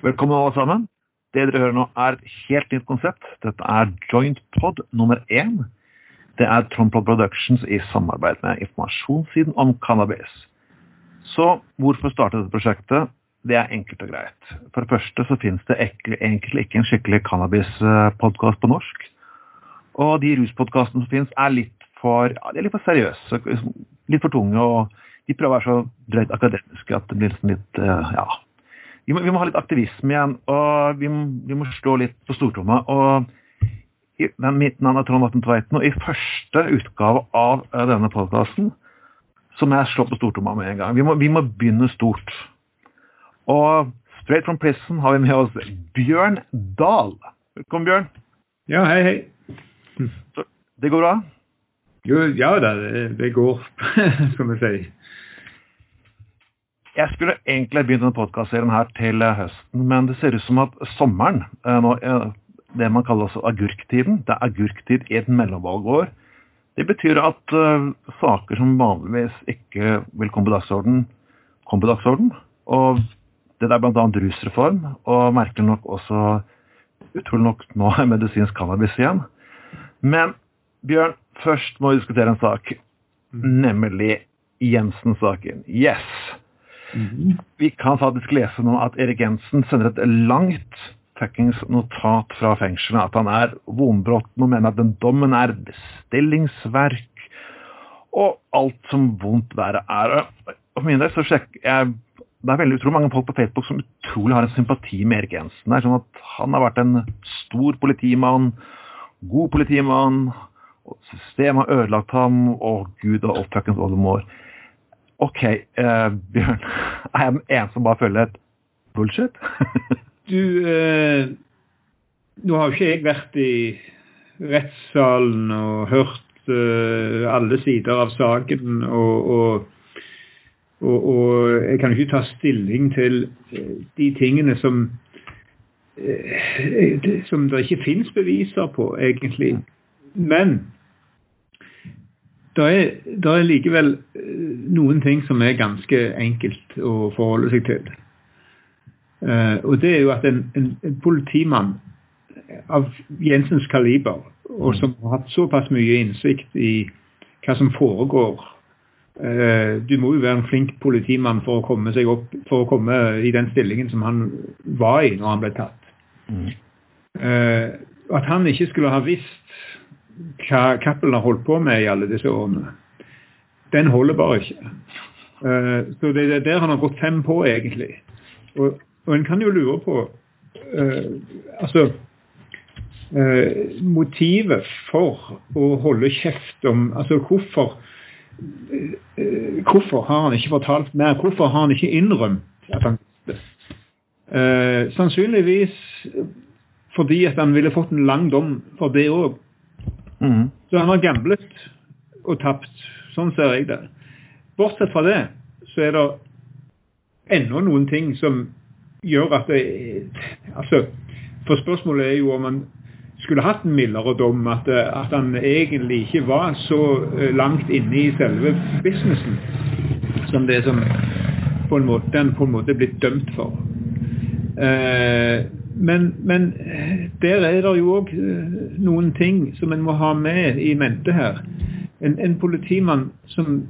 Velkommen alle sammen. Det dere hører nå er et helt nytt konsept. Dette er Joint Pod nummer én. Det er Tromplod Productions i samarbeid med informasjonssiden om cannabis. Så hvorfor starte dette prosjektet? Det er enkelt og greit. For det første så finnes det egentlig ikke en skikkelig cannabispodkast på norsk. Og de ruspodkastene som finnes er litt for, ja, de er litt for seriøse, litt for tunge, og de prøver å være så drøyt akademiske at det blir liksom litt, ja, vi må, vi må, ha litt aktivisme igjen, og vi må, vi må slå litt på stortromma. og i, Mitt navn er Trond Atten Tveiten, og i første utgave av denne podkasten så må jeg slå på stortromma med en gang. Vi må, vi må, begynne stort. Og straight from prison har vi med oss Bjørn Dahl. Velkommen, Bjørn. Ja, hei, hei. Så, det går bra? Jo, ja da, det, det går, skal vi si. Jeg skulle egentlig begynt denne podkastserien her til eh, høsten, men det ser ut som at sommeren, eh, nå, det man kaller også agurktiden, det er agurktid i et mellomvalgår. Det betyr at uh, saker som vanligvis ikke vil komme på dagsorden, kommer på dagsorden. Og det er bl.a. rusreform, og merkelig nok også utrolig nok nå er medisinsk cannabis igjen. Men Bjørn, først må vi diskutere en sak, nemlig Jensen-saken. Yes! Vi kan faktisk lese nå at Erik Jensen sender et langt fuckings notat fra fengselet. At han er vonbrotten og mener at den dommen er bestillingsverk. Og alt som vondt verre er. For min del så sjekker jeg det er veldig utrolig mange folk på Facebook som utrolig har en sympati med Erik Jensen. Det er sånn at Han har vært en stor politimann, god politimann. og Systemet har ødelagt ham, og gud og fuckings oldemor. OK, uh, Bjørn. Er jeg eneste som bare føler et bullshit? du, uh, nå har jo ikke jeg vært i rettssalen og hørt uh, alle sider av saken. Og, og, og, og, jeg kan jo ikke ta stilling til de tingene som som det ikke finnes beviser på, egentlig. Men det er, det er, likevel noen ting som er ganske enkelt å forholde seg til. Uh, og det er jo at en, en, en, politimann av Jensens kaliber, og som har hatt såpass mye innsikt i hva som foregår uh, Du må jo være en flink politimann for å komme seg opp, for å komme i den stillingen som han var i når han ble tatt. Mm. At han ikke skulle ha visst hva Cappelen har holdt på med i alle disse årene, den holder bare ikke. Uh, så det er der han har gått fem på, egentlig. Og, og en kan jo lure på uh, altså uh, motivet for å holde kjeft om altså hvorfor hvorfor har han ikke fortalt mer? Hvorfor har han ikke innrømt at han Uh, sannsynligvis fordi at han ville fått en lang dom for det òg. Mm. Så han har gamblet og tapt. Sånn ser jeg det. Bortsett fra det, så er det ennå noen ting som gjør at det Altså, for spørsmålet er jo om han skulle hatt en mildere dom, at, at han egentlig ikke var så eh, langt inne i selve businessen som det som på en måte, han på en måte er blitt dømt for. Eh, men, men, der er det jo òg eh, noen ting som en må ha med i mente her. En, en, politimann som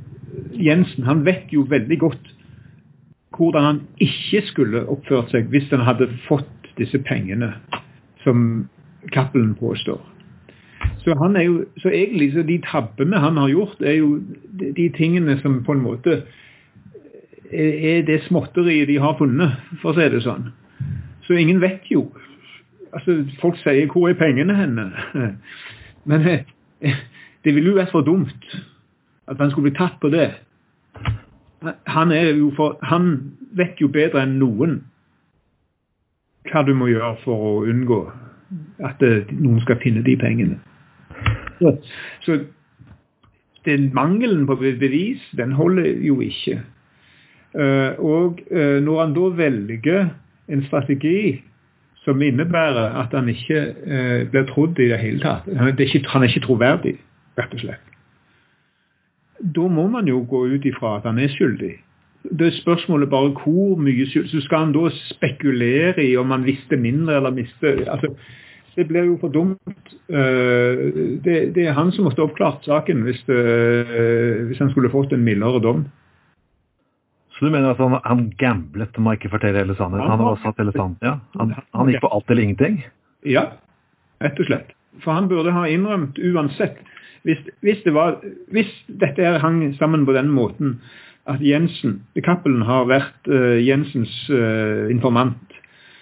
Jensen, han vet jo veldig godt hvordan han ikke skulle oppført seg hvis han hadde fått disse pengene som Cappelen påstår. Så, han er jo, så egentlig så de tabbene han har gjort, er jo de, tingene som på en måte er det småtteriet de har funnet, for å si det sånn. Så ingen vet jo. Altså, Folk sier 'hvor er pengene henne?' Men eh, det ville jo vært for dumt at han skulle bli tatt på det. Han, for, han vet jo bedre enn noen hva du må gjøre for å unngå at eh, noen skal finne de pengene. Så, den mangelen på bevis, den holder jo ikke. Uh, og når han da velger en strategi som innebærer at han ikke eh, blir trodd i det hele tatt. Han er ikke, han er ikke troverdig, rett og slett. Da må man jo gå ut ifra at han er skyldig. det er spørsmålet bare hvor mye skyld Så skal han da spekulere i om han visste mindre eller miste altså, Det blir jo for dumt. Det, det, er han som måtte oppklart saken hvis, det, hvis han skulle fått en mildere dom. Så du mener at han, han gamblet med å ikke fortelle hele sannheten? Han, han, hele sannheten. Ja. han, han gikk på alt eller ingenting? Ja, rett og slett. For han burde ha innrømt uansett. Hvis, hvis, det var, hvis dette her hang sammen på den måten at Jensen, Cappelen har vært uh, Jensens uh, informant.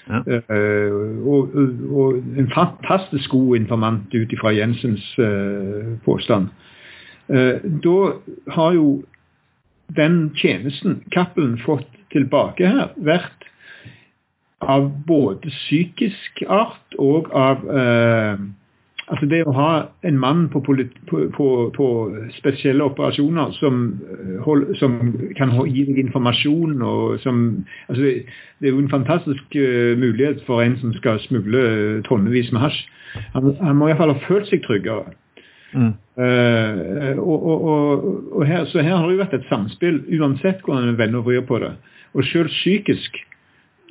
Ja. Uh, og, og, en fantastisk god informant ut ifra Jensens påstand. da har jo den tjenesten Cappelen fått tilbake her, vært av både psykisk art og av eh, Altså det å ha en mann på, på, på, på spesielle operasjoner som, eh, hold, som, kan gi deg informasjon og som altså det, det, er jo en fantastisk uh, mulighet for en som skal smugle tonnevis med hasj. Han, han må iallfall ha følt seg tryggere. Mm. Uh, og, her, så her har det jo vært et samspill, uansett hvordan en vender og vrir på det. Og selv psykisk,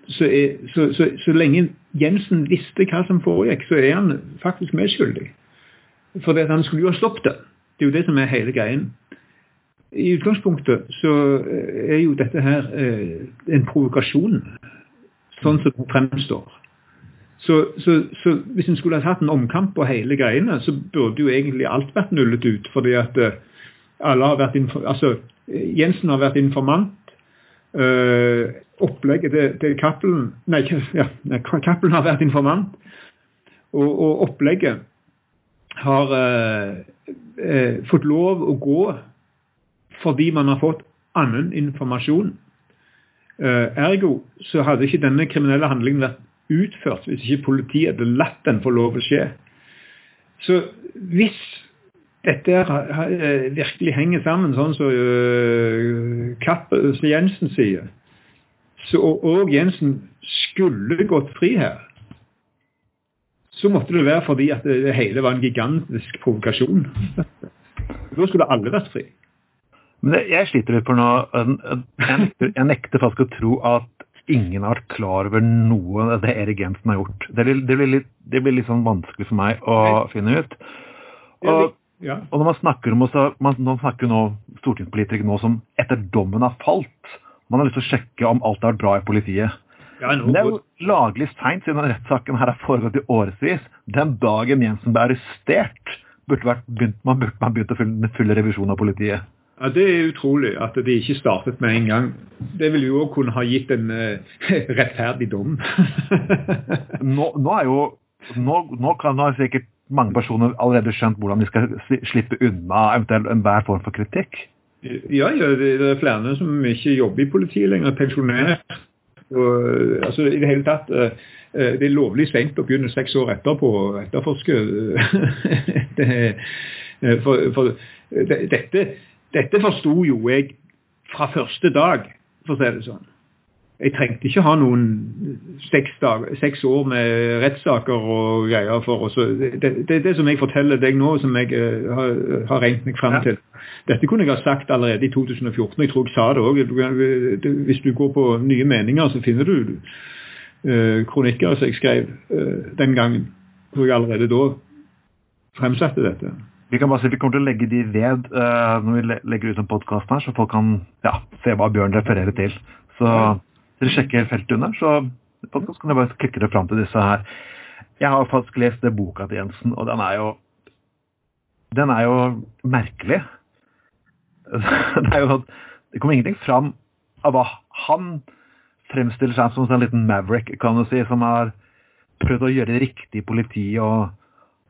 så, er, så, så, så, lenge Jensen visste hva som foregikk, så er han faktisk medskyldig. For han skulle jo ha stoppet det. Det er jo det som er hele greien. I utgangspunktet så er jo dette her eh, en provokasjon, sånn som det fremstår. Så, så, så, hvis en skulle ha hatt en omkamp på hele greiene, så burde jo egentlig alt vært nullet ut. fordi at uh, alle har vært altså Jensen har vært informant. Øh, opplegget til, til Cappelen Nei, ja, Cappelen har vært informant. Og, og opplegget har øh, fått lov å gå fordi man har fått annen informasjon. ergo så hadde ikke denne kriminelle handlingen vært utført hvis ikke politiet hadde latt den få lov å skje. Så hvis dette eh, virkelig henger sammen, sånn som så Jensen sier, så, og Jensen skulle gått fri her, så måtte det være fordi at det hele var en gigantisk provokasjon. Da skulle alle vært fri. Men jeg sliter litt for noe. Jeg nekter, jeg nekter faktisk å tro at ingen har vært klar over noe av det Erik Jensen har gjort. Det blir, det blir, litt, det blir litt sånn vanskelig for meg å finne ut. Og, ja. og når man snakker om også, man, man snakker nå stortingspolitikere nå som etter dommen har falt, man har lyst til å sjekke om alt har vært bra i politiet. Ja, Men det er jo laglig seint, siden denne rettssaken her har foregått i årevis. Den dagen Jensen ble arrestert, burde vært begynt, man burde man begynt å fylle fylle revisjon av politiet. Ja, Det er utrolig at de ikke startet med en gang. Det ville jo òg kunne ha gitt en uh, rettferdig dom. nå, nå, er jo nå, nå kan nå sikkert mange personer allerede skjønt hvordan de skal slippe unna eventuelt enhver form for kritikk. Ja, ja, det er flere som ikke jobber i politiet lenger, pensjonert. Og, altså, I det hele tatt uh, Det er lovlig seint å begynne seks år etterpå å etterforske. det, for, for det, dette dette forsto jo jeg fra første dag, for å si det sånn. Jeg trengte ikke ha noen seks, dag, seks år med rettssaker og greier for oss. Det, det er det som jeg forteller deg nå, som jeg uh, har, har regnet meg fram til. Dette kunne jeg ha sagt allerede i 2014. Jeg tror jeg sa det òg. Hvis du går på nye meninger, så finner du uh, kronikker som jeg skrev uh, den gangen. Hvor jeg allerede da fremsatte dette. Vi kan bare si at vi kommer til å legge de ved uh, når vi legger ut en podkast her, så folk kan ja, se hva Bjørn refererer til. Så dere sjekker feltet under, så podcast kan dere bare klikke dere fram til disse her. Jeg har faktisk lest det boka til Jensen, og den er jo Den er jo merkelig. det er jo Det kommer ingenting fram av hva han fremstiller seg som en liten maverick, kan du si, som har prøvd å gjøre det riktig i politiet og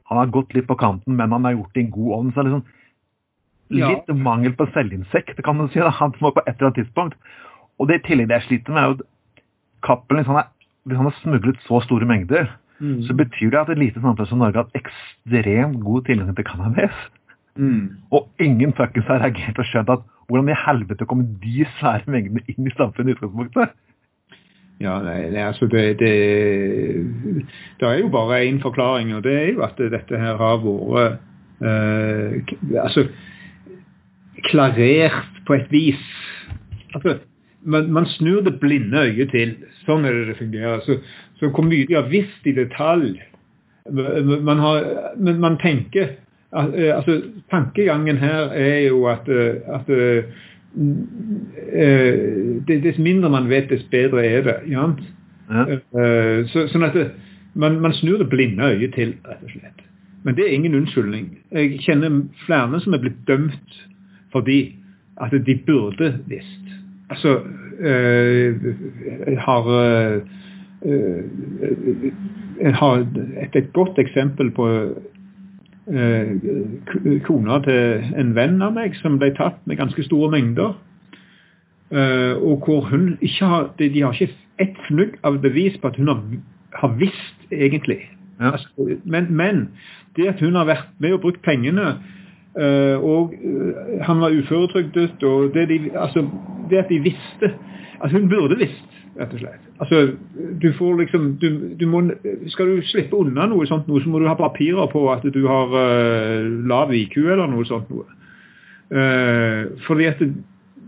han har gått litt på kanten, men han har gjort det i en god ånd. så liksom Litt ja. mangel på selvinnsikt, kan du si. Da. Han må på et eller annet tidspunkt. Og det i tillegg det jeg sliter med, er jo Cappelen hvis, hvis, han har smuglet så store mengder, mm. så betyr det at et lite samfunn som Norge har hatt ekstremt god tilgang til cannabis. Mm. Og ingen fuckings har reagert og skjønt at hvordan i helvete kommer de svære mengdene inn i samfunnet i utgangspunktet? Ja, nei, det, altså det, det, det, er jo bare én forklaring, og det er jo at dette her har vært eh, altså klarert på et vis. Altså, man, man, snur det blinde øyet til. Sånn er det det fungerer. Så, så hvor mye de har visst i detalj man har, Men man tenker altså Tankegangen her er jo at, at dess mindre man vet, dess bedre er det. Ja? Så, sånn at det, man, man, snur det blinde øyet til, rett og slett. Men det er ingen unnskyldning. Jeg kjenner flere som er blitt dømt fordi at de burde visst. Altså Jeg har jeg har et, et, godt eksempel på kona til en venn av meg som ble tatt med ganske store mengder. og hvor hun ikke har De, de har ikke ett fnugg av bevis på at hun har, har visst, egentlig. Ja. Altså, men, men, det at hun har vært med og brukt pengene, øh, og han var uføretrygdet, og det, de, altså, det, at de visste Altså, hun burde visst, rett og slett. Altså, du får liksom du, du må, Skal du slippe unna noe sånt, noe, så må du ha papirer på at du har uh, lav IQ eller noe sånt noe. Uh, fordi at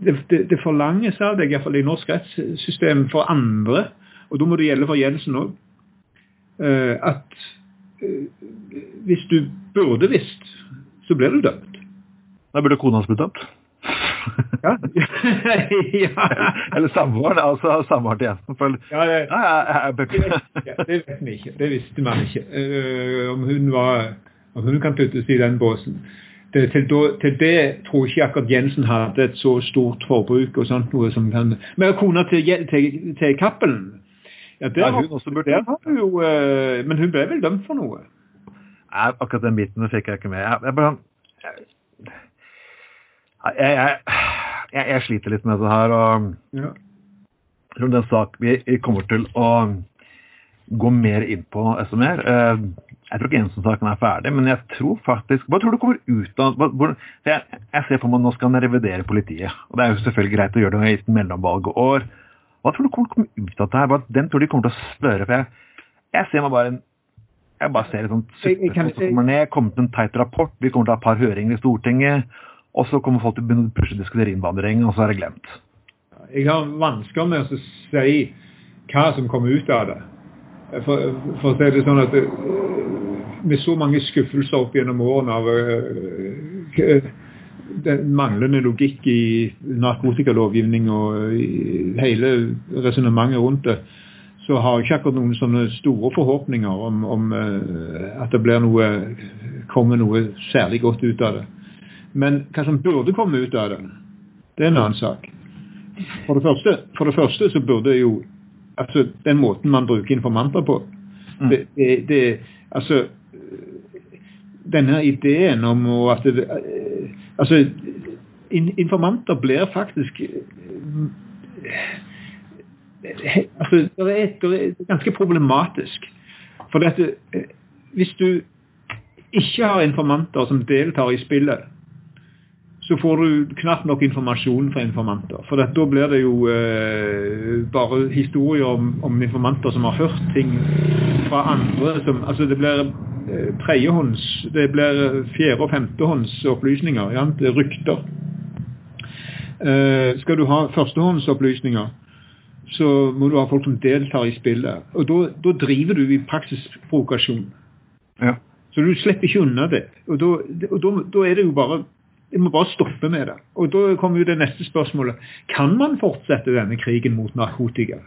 det, det, det, forlanges av deg, iallfall i norsk rettssystem, for andre, og da må det gjelde for Jensen òg, uh, at eh, hvis du burde visst, så blir du dømt. Da burde kona hans blitt dømt? Ja. ja. Eller samboeren, altså samboeren til Jensen. For, ja, det, ja, det, vet vi ikke. Det visste man ikke. Uh, om hun var om hun kan puttes i den båsen det, til, til, det tror jeg ikke akkurat Jensen hadde et så stort forbruk og sånt noe som kan Men kona til, til, til Cappelen ja, der, ja, hun også burde der var hun jo uh, Men hun ble vel dømt for noe? Nei, akkurat den biten fikk jeg ikke med. Jeg, jeg jeg, jeg, jeg, sliter litt med det her. og ja. Det er en sak vi kommer til å gå mer inn på SMR. Uh, jeg tror ikke Jensen-saken er ferdig, men jeg tror faktisk Hva tror du kommer ut av hvor, jeg, jeg, ser for meg at nå skal han revidere politiet. og Det er jo selvfølgelig greit å gjøre det i et mellomvalgår. Hva tror du kommer til å komme ut av det her? Den tror de kommer til å spørre. for jeg, jeg ser meg bare en jeg bare ser et sånt suppe som kommer ned, kommer til en teit rapport, vi kommer til å ha et par høringer i Stortinget, og så kommer folk til å begynne å pushe diskutere innvandring, og så er det glemt. Jeg har vansker med å si hva som kommer ut av det. For, for å si det sånn at med så mange skuffelser opp gjennom årene av uh, den manglende logikk i narkotikalovgivning og hele resonnementet rundt det, så har jeg ikke akkurat noen sånne store forhåpninger om, om at det blir noe, kommer noe særlig godt ut av det. Men hva som burde komme ut av det, det er en annen sak. For det første, for det første så burde jo altså den måten man bruker informanter på mm. det, det, det, altså denne ideen om at det, altså, informanter blir faktisk altså, det er, det er ganske problematisk. For dette, hvis du ikke har informanter som deltar i spillet, så får du knapt nok informasjon fra informanter. For da blir det jo eh, bare historier om, om, informanter som har hørt ting fra andre. Som, altså det blir Eh, tredjehånds, det blir fjerde- og femtehånds opplysninger. Ja, det er rykter. Eh, skal du ha førstehåndsopplysninger, så må du ha folk som deltar i spillet. Og da driver du i praksisprovokasjon. Ja. Så du slipper ikke unna det. Og da er det jo bare vi må bare stoppe med det. Og da kommer jo det neste spørsmålet. Kan man fortsette denne krigen mot narkotika?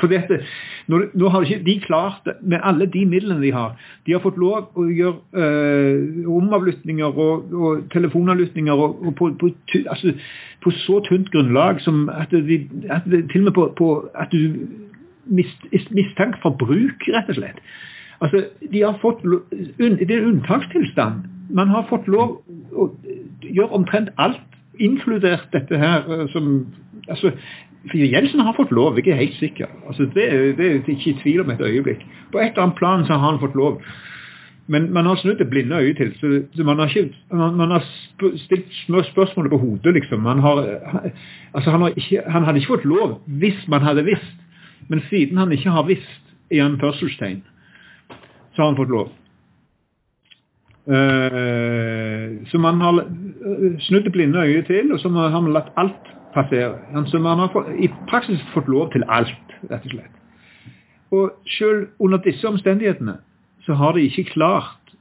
For dette, nå, nå, har ikke de klart det med alle de midlene de har. De har fått lov å gjøre øh, omavlyttinger og, og telefonavlyttinger og, og på, på, altså, på, så tynt grunnlag som at, de, at de, til og med på, på at du mist, mistanke for bruk, rett og slett. Altså, de har fått, Det er en unntakstilstand man har fått lov å gjøre omtrent alt, inkludert dette her eh, som altså, Jensen har fått lov, jeg er helt sikker. Altså, det, det, er ikke i tvil om et øyeblikk. På et eller annet plan så har han fått lov. Men man har snudd det blinde øyet til. så, så man, har ikke, man, man, har stilt spørsmålet på hodet, liksom. Man har, altså han, har ikke, han, hadde ikke fått lov hvis man hadde visst. Men siden han ikke har visst, i anførselstegn, så har han fått lov. Uh, så man har snudd det blinde øyet til, og så har man latt alt passere. Som han har fått, i praksis fått lov til alt, rett og slett. Og selv under disse omstendighetene så har de ikke klart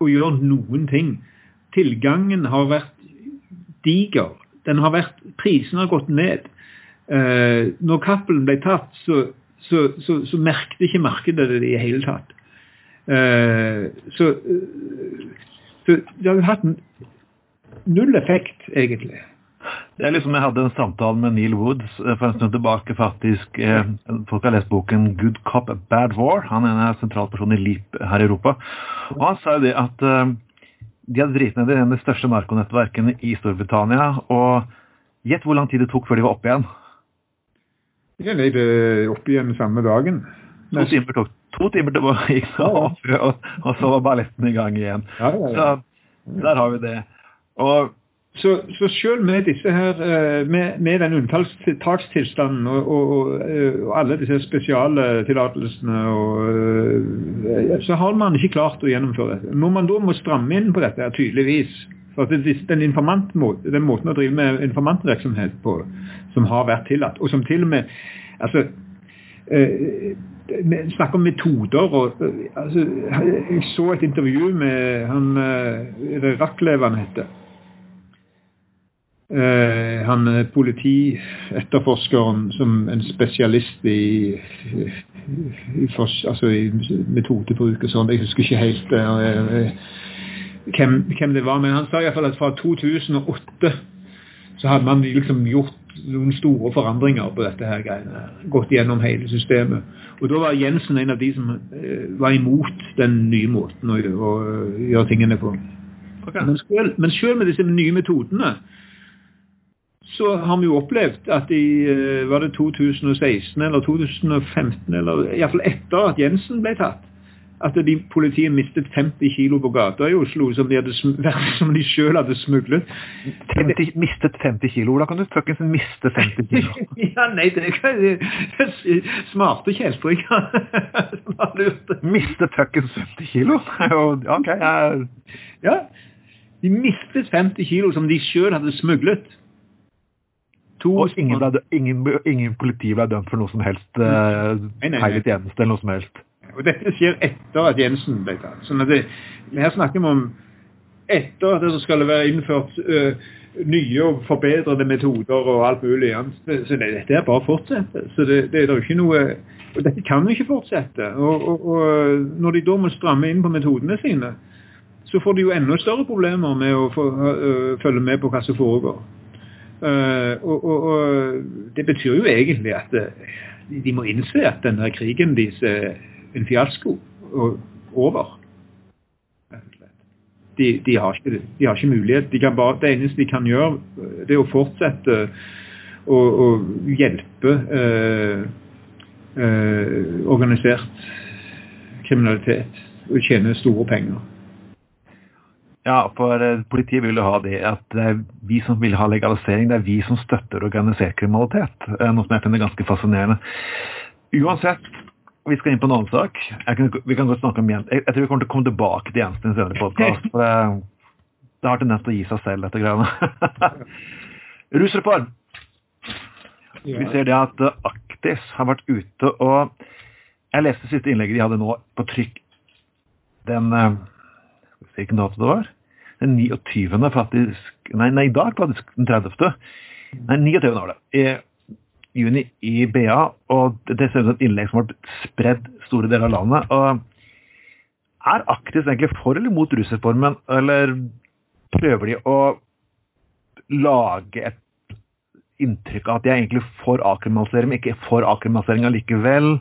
å gjøre noen ting. Tilgangen har vært diger. Den har vært, Prisen har gått ned. Uh, når Cappelen ble tatt, så, så, så, så merket ikke markedet det i det hele tatt. Eh, så, så det har hatt null effekt, egentlig. Det er liksom, Jeg hadde en samtale med Neil Woods for en stund tilbake. faktisk. Eh, folk har lest boken 'Good Cop, Bad War'. Han er en sentral person i LEAP her i Europa. Og Han sa jo det at eh, de hadde driti ned i en av de største narkonettverkene i Storbritannia. Og gjett hvor lang tid det tok før de var oppe igjen? De det opp igjen samme dagen. To timer tok to timer til gikk det opp, og, og så var balletten i gang igjen. Ja, ja, ja. Så der har vi det. Og så, så selv med disse her, med, med den unntakstilstanden og, og, og, alle disse spesialtillatelsene, så har man ikke klart å gjennomføre det. Når man da må stramme inn på dette, tydeligvis for den, den måten å drive med informantvirksomhet på som har vært tillatt, og som til og med altså, vi snakker om metoder. og altså, Jeg så et intervju med han Racklev han heter Uh, han er politietterforskeren som en spesialist i, i, i, altså i metodebruk og sånn. Jeg husker ikke helt uh, hvem, hvem, det var, men han sa iallfall at fra 2008 så hadde man liksom gjort noen store forandringer på dette her greiene. Gått gjennom hele systemet. Og da var Jensen en av de som uh, var imot den nye måten å, å gjøre tingene på. Okay. Men, selv, men selv med disse nye metodene så har vi jo opplevd at i eh, var det 2016 eller 2015, eller iallfall etter at Jensen ble tatt, at de, politiet mistet 50 kilo på gata i Oslo som de, hadde, som de selv hadde smuglet. 50, mistet 50 kilo? Hvordan kan du fuckings miste 50 kilo? ja, nei, det er smarte kjeltringer som har lurt Mistet fuckings 50 kilo? ok, jeg... Ja, de mistet 50 kilo som de selv hadde smuglet. To og ingen, ble, ingen, ingen, politi ble dømt for noe som helst uh, feil i tjeneste eller noe som helst. Og Dette skjer etter at Jensen ble tatt. sånn at det, Her snakker vi om etter at det skal være innført uh, nye og forbedrede metoder og alt mulig. Så det, dette er bare å fortsette. Så det, det, er ikke noe og Dette kan jo ikke fortsette. Og, og, og, Når de da må stramme inn på metodene sine, så får de jo enda større problemer med å få, uh, følge med på hva som foregår. Uh, og, og, Det betyr jo egentlig at de må innse at denne krigen deres er en fiasko over. De, de, har ikke, de, har ikke, mulighet. De bare, det eneste de kan gjøre, det er å fortsette å, å hjelpe uh, organisert kriminalitet og tjene store penger. Ja, for eh, politiet vil jo ha det at det er vi som vil ha legalisering. Det er vi som støtter organisert kriminalitet. Eh, noe som jeg finner ganske fascinerende. Uansett, vi skal inn på en annen sak. Kan, vi kan godt snakke om Jens. Jeg, jeg, tror vi kommer til å komme tilbake til Jens i en senere podkast. Det, det har tendens til å gi seg selv, dette greiene. Rusreform. Vi ser det at Aktis har vært ute og Jeg leste siste innlegget de hadde nå på trykk den eh, Hvilken dato det var? den 29. faktisk Nei, nei i dag faktisk den 30. Nei, 29. var det. Juni i BA. Og det ser ut som et innlegg som har spredd store deler av landet. og Er Aktis egentlig for eller mot rusreformen, eller prøver de å lage et inntrykk av at de er egentlig for avkriminalisering, men ikke for avkriminalisering allikevel?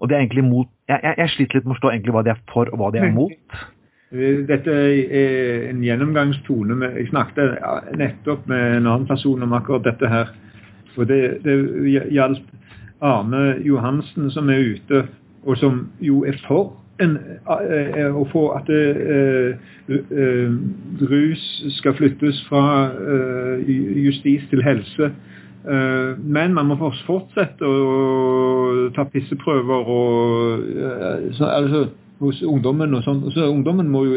Og de er egentlig mot jeg, jeg, jeg sliter litt med å forstå egentlig hva de er for, og hva de er mot. Dette er en gjennomgangstone. Jeg snakket nettopp med en annen person om akkurat dette her. For det, det gjaldt Arne Johansen som er ute, og som jo er for en, eh, å få at det, uh, uh, rus skal flyttes fra eh, justis til helse. men man må fortsette å ta pisseprøver og så, altså, hos ungdommen. og sånn. Så Ungdommen må jo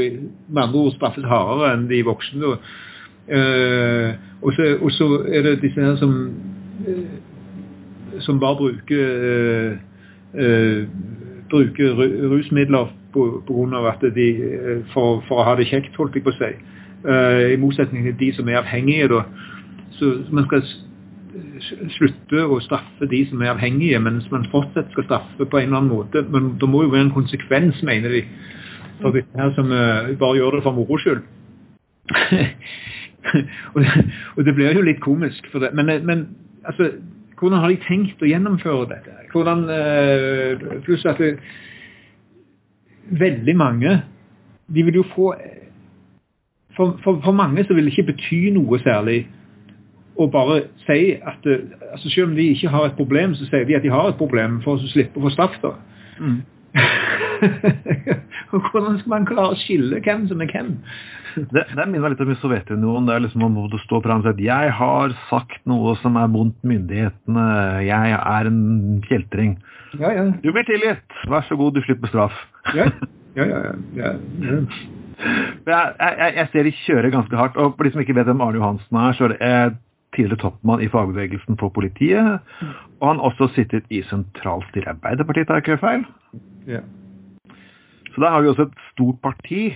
med andre ord straffes hardere enn de voksne. Og, så, og, så, er det disse her som som bare bruker uh, bruker rusmidler pga. at de for, for, å ha det kjekt, holdt jeg på å si. I motsetning til de som er avhengige. da. Så man skal slutte å straffe de som er avhengige, mens man fortsatt skal straffe på en eller annen måte. Men det må jo være en konsekvens, mener de, for det her som bare gjør det for moro skyld. og, det, og, det, blir jo litt komisk, for. Men, eh, men altså, hvordan har de tenkt å gjennomføre dette? Hvordan, uh, pluss at det, veldig mange de vil jo få for, for, for mange så vil det ikke bety noe særlig å bare si at altså Selv om de ikke har et problem, så sier de at de har et problem for å slippe å få straff. da. Mm. Hvordan skal man klare å skille hvem som er hvem? det, det minner litt om i Sovjetunionen. Er liksom Man må stå fram og si at 'jeg har sagt noe som er vondt myndighetene', 'jeg er en kjeltring'. Ja, ja. Du blir tilgitt, vær så god, du slipper straff. ja, ja, ja, ja. ja. Jeg, jeg, jeg, ser de kjører ganske hardt. og For de som ikke vet hvem Arne Johansen er, så er det tidligere toppmann i fagbevegelsen for politiet. Og han har også sittet i sentralstyret i Arbeiderpartiet, tar jeg ikke feil? Ja. Så da har vi også et stort parti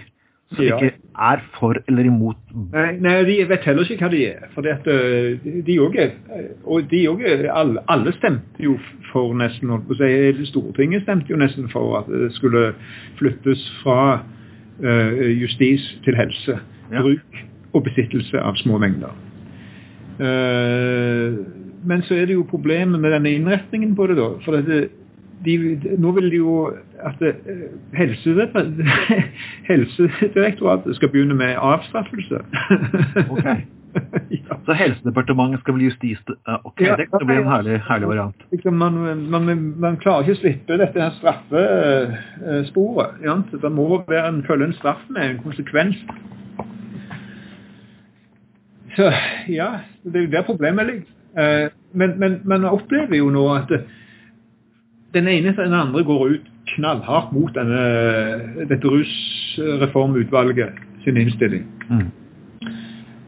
som ja. ikke er for eller imot Nei, nei, de vet heller ikke hva de er. For at eh, de òg er Og de òg alle, alle, stemte jo for nesten holdt på å si, Stortinget stemte jo nesten for at det skulle flyttes fra uh, justis til helse. Ja. Bruk og besittelse av små mengder. Uh, men så er det jo problemet med denne innretningen på det, da. For dette, de, nå vil de jo at Helsedirektoratet skal begynne med avstraffelse. okay. ja. Så Helsedepartementet skal bli justis... Ok, ja, det kan bli en herlig, herlig variant. Liksom man, man, man, klarer ikke å slippe dette her straffesporet. Ja? Det må være en, følge en straff med en konsekvens. Så ja, det er der problemet ligger. Eh, men, men man opplever jo nå at den ene etter den andre går ut knallhardt mot denne, dette rusreformutvalget sin innstilling. Mm.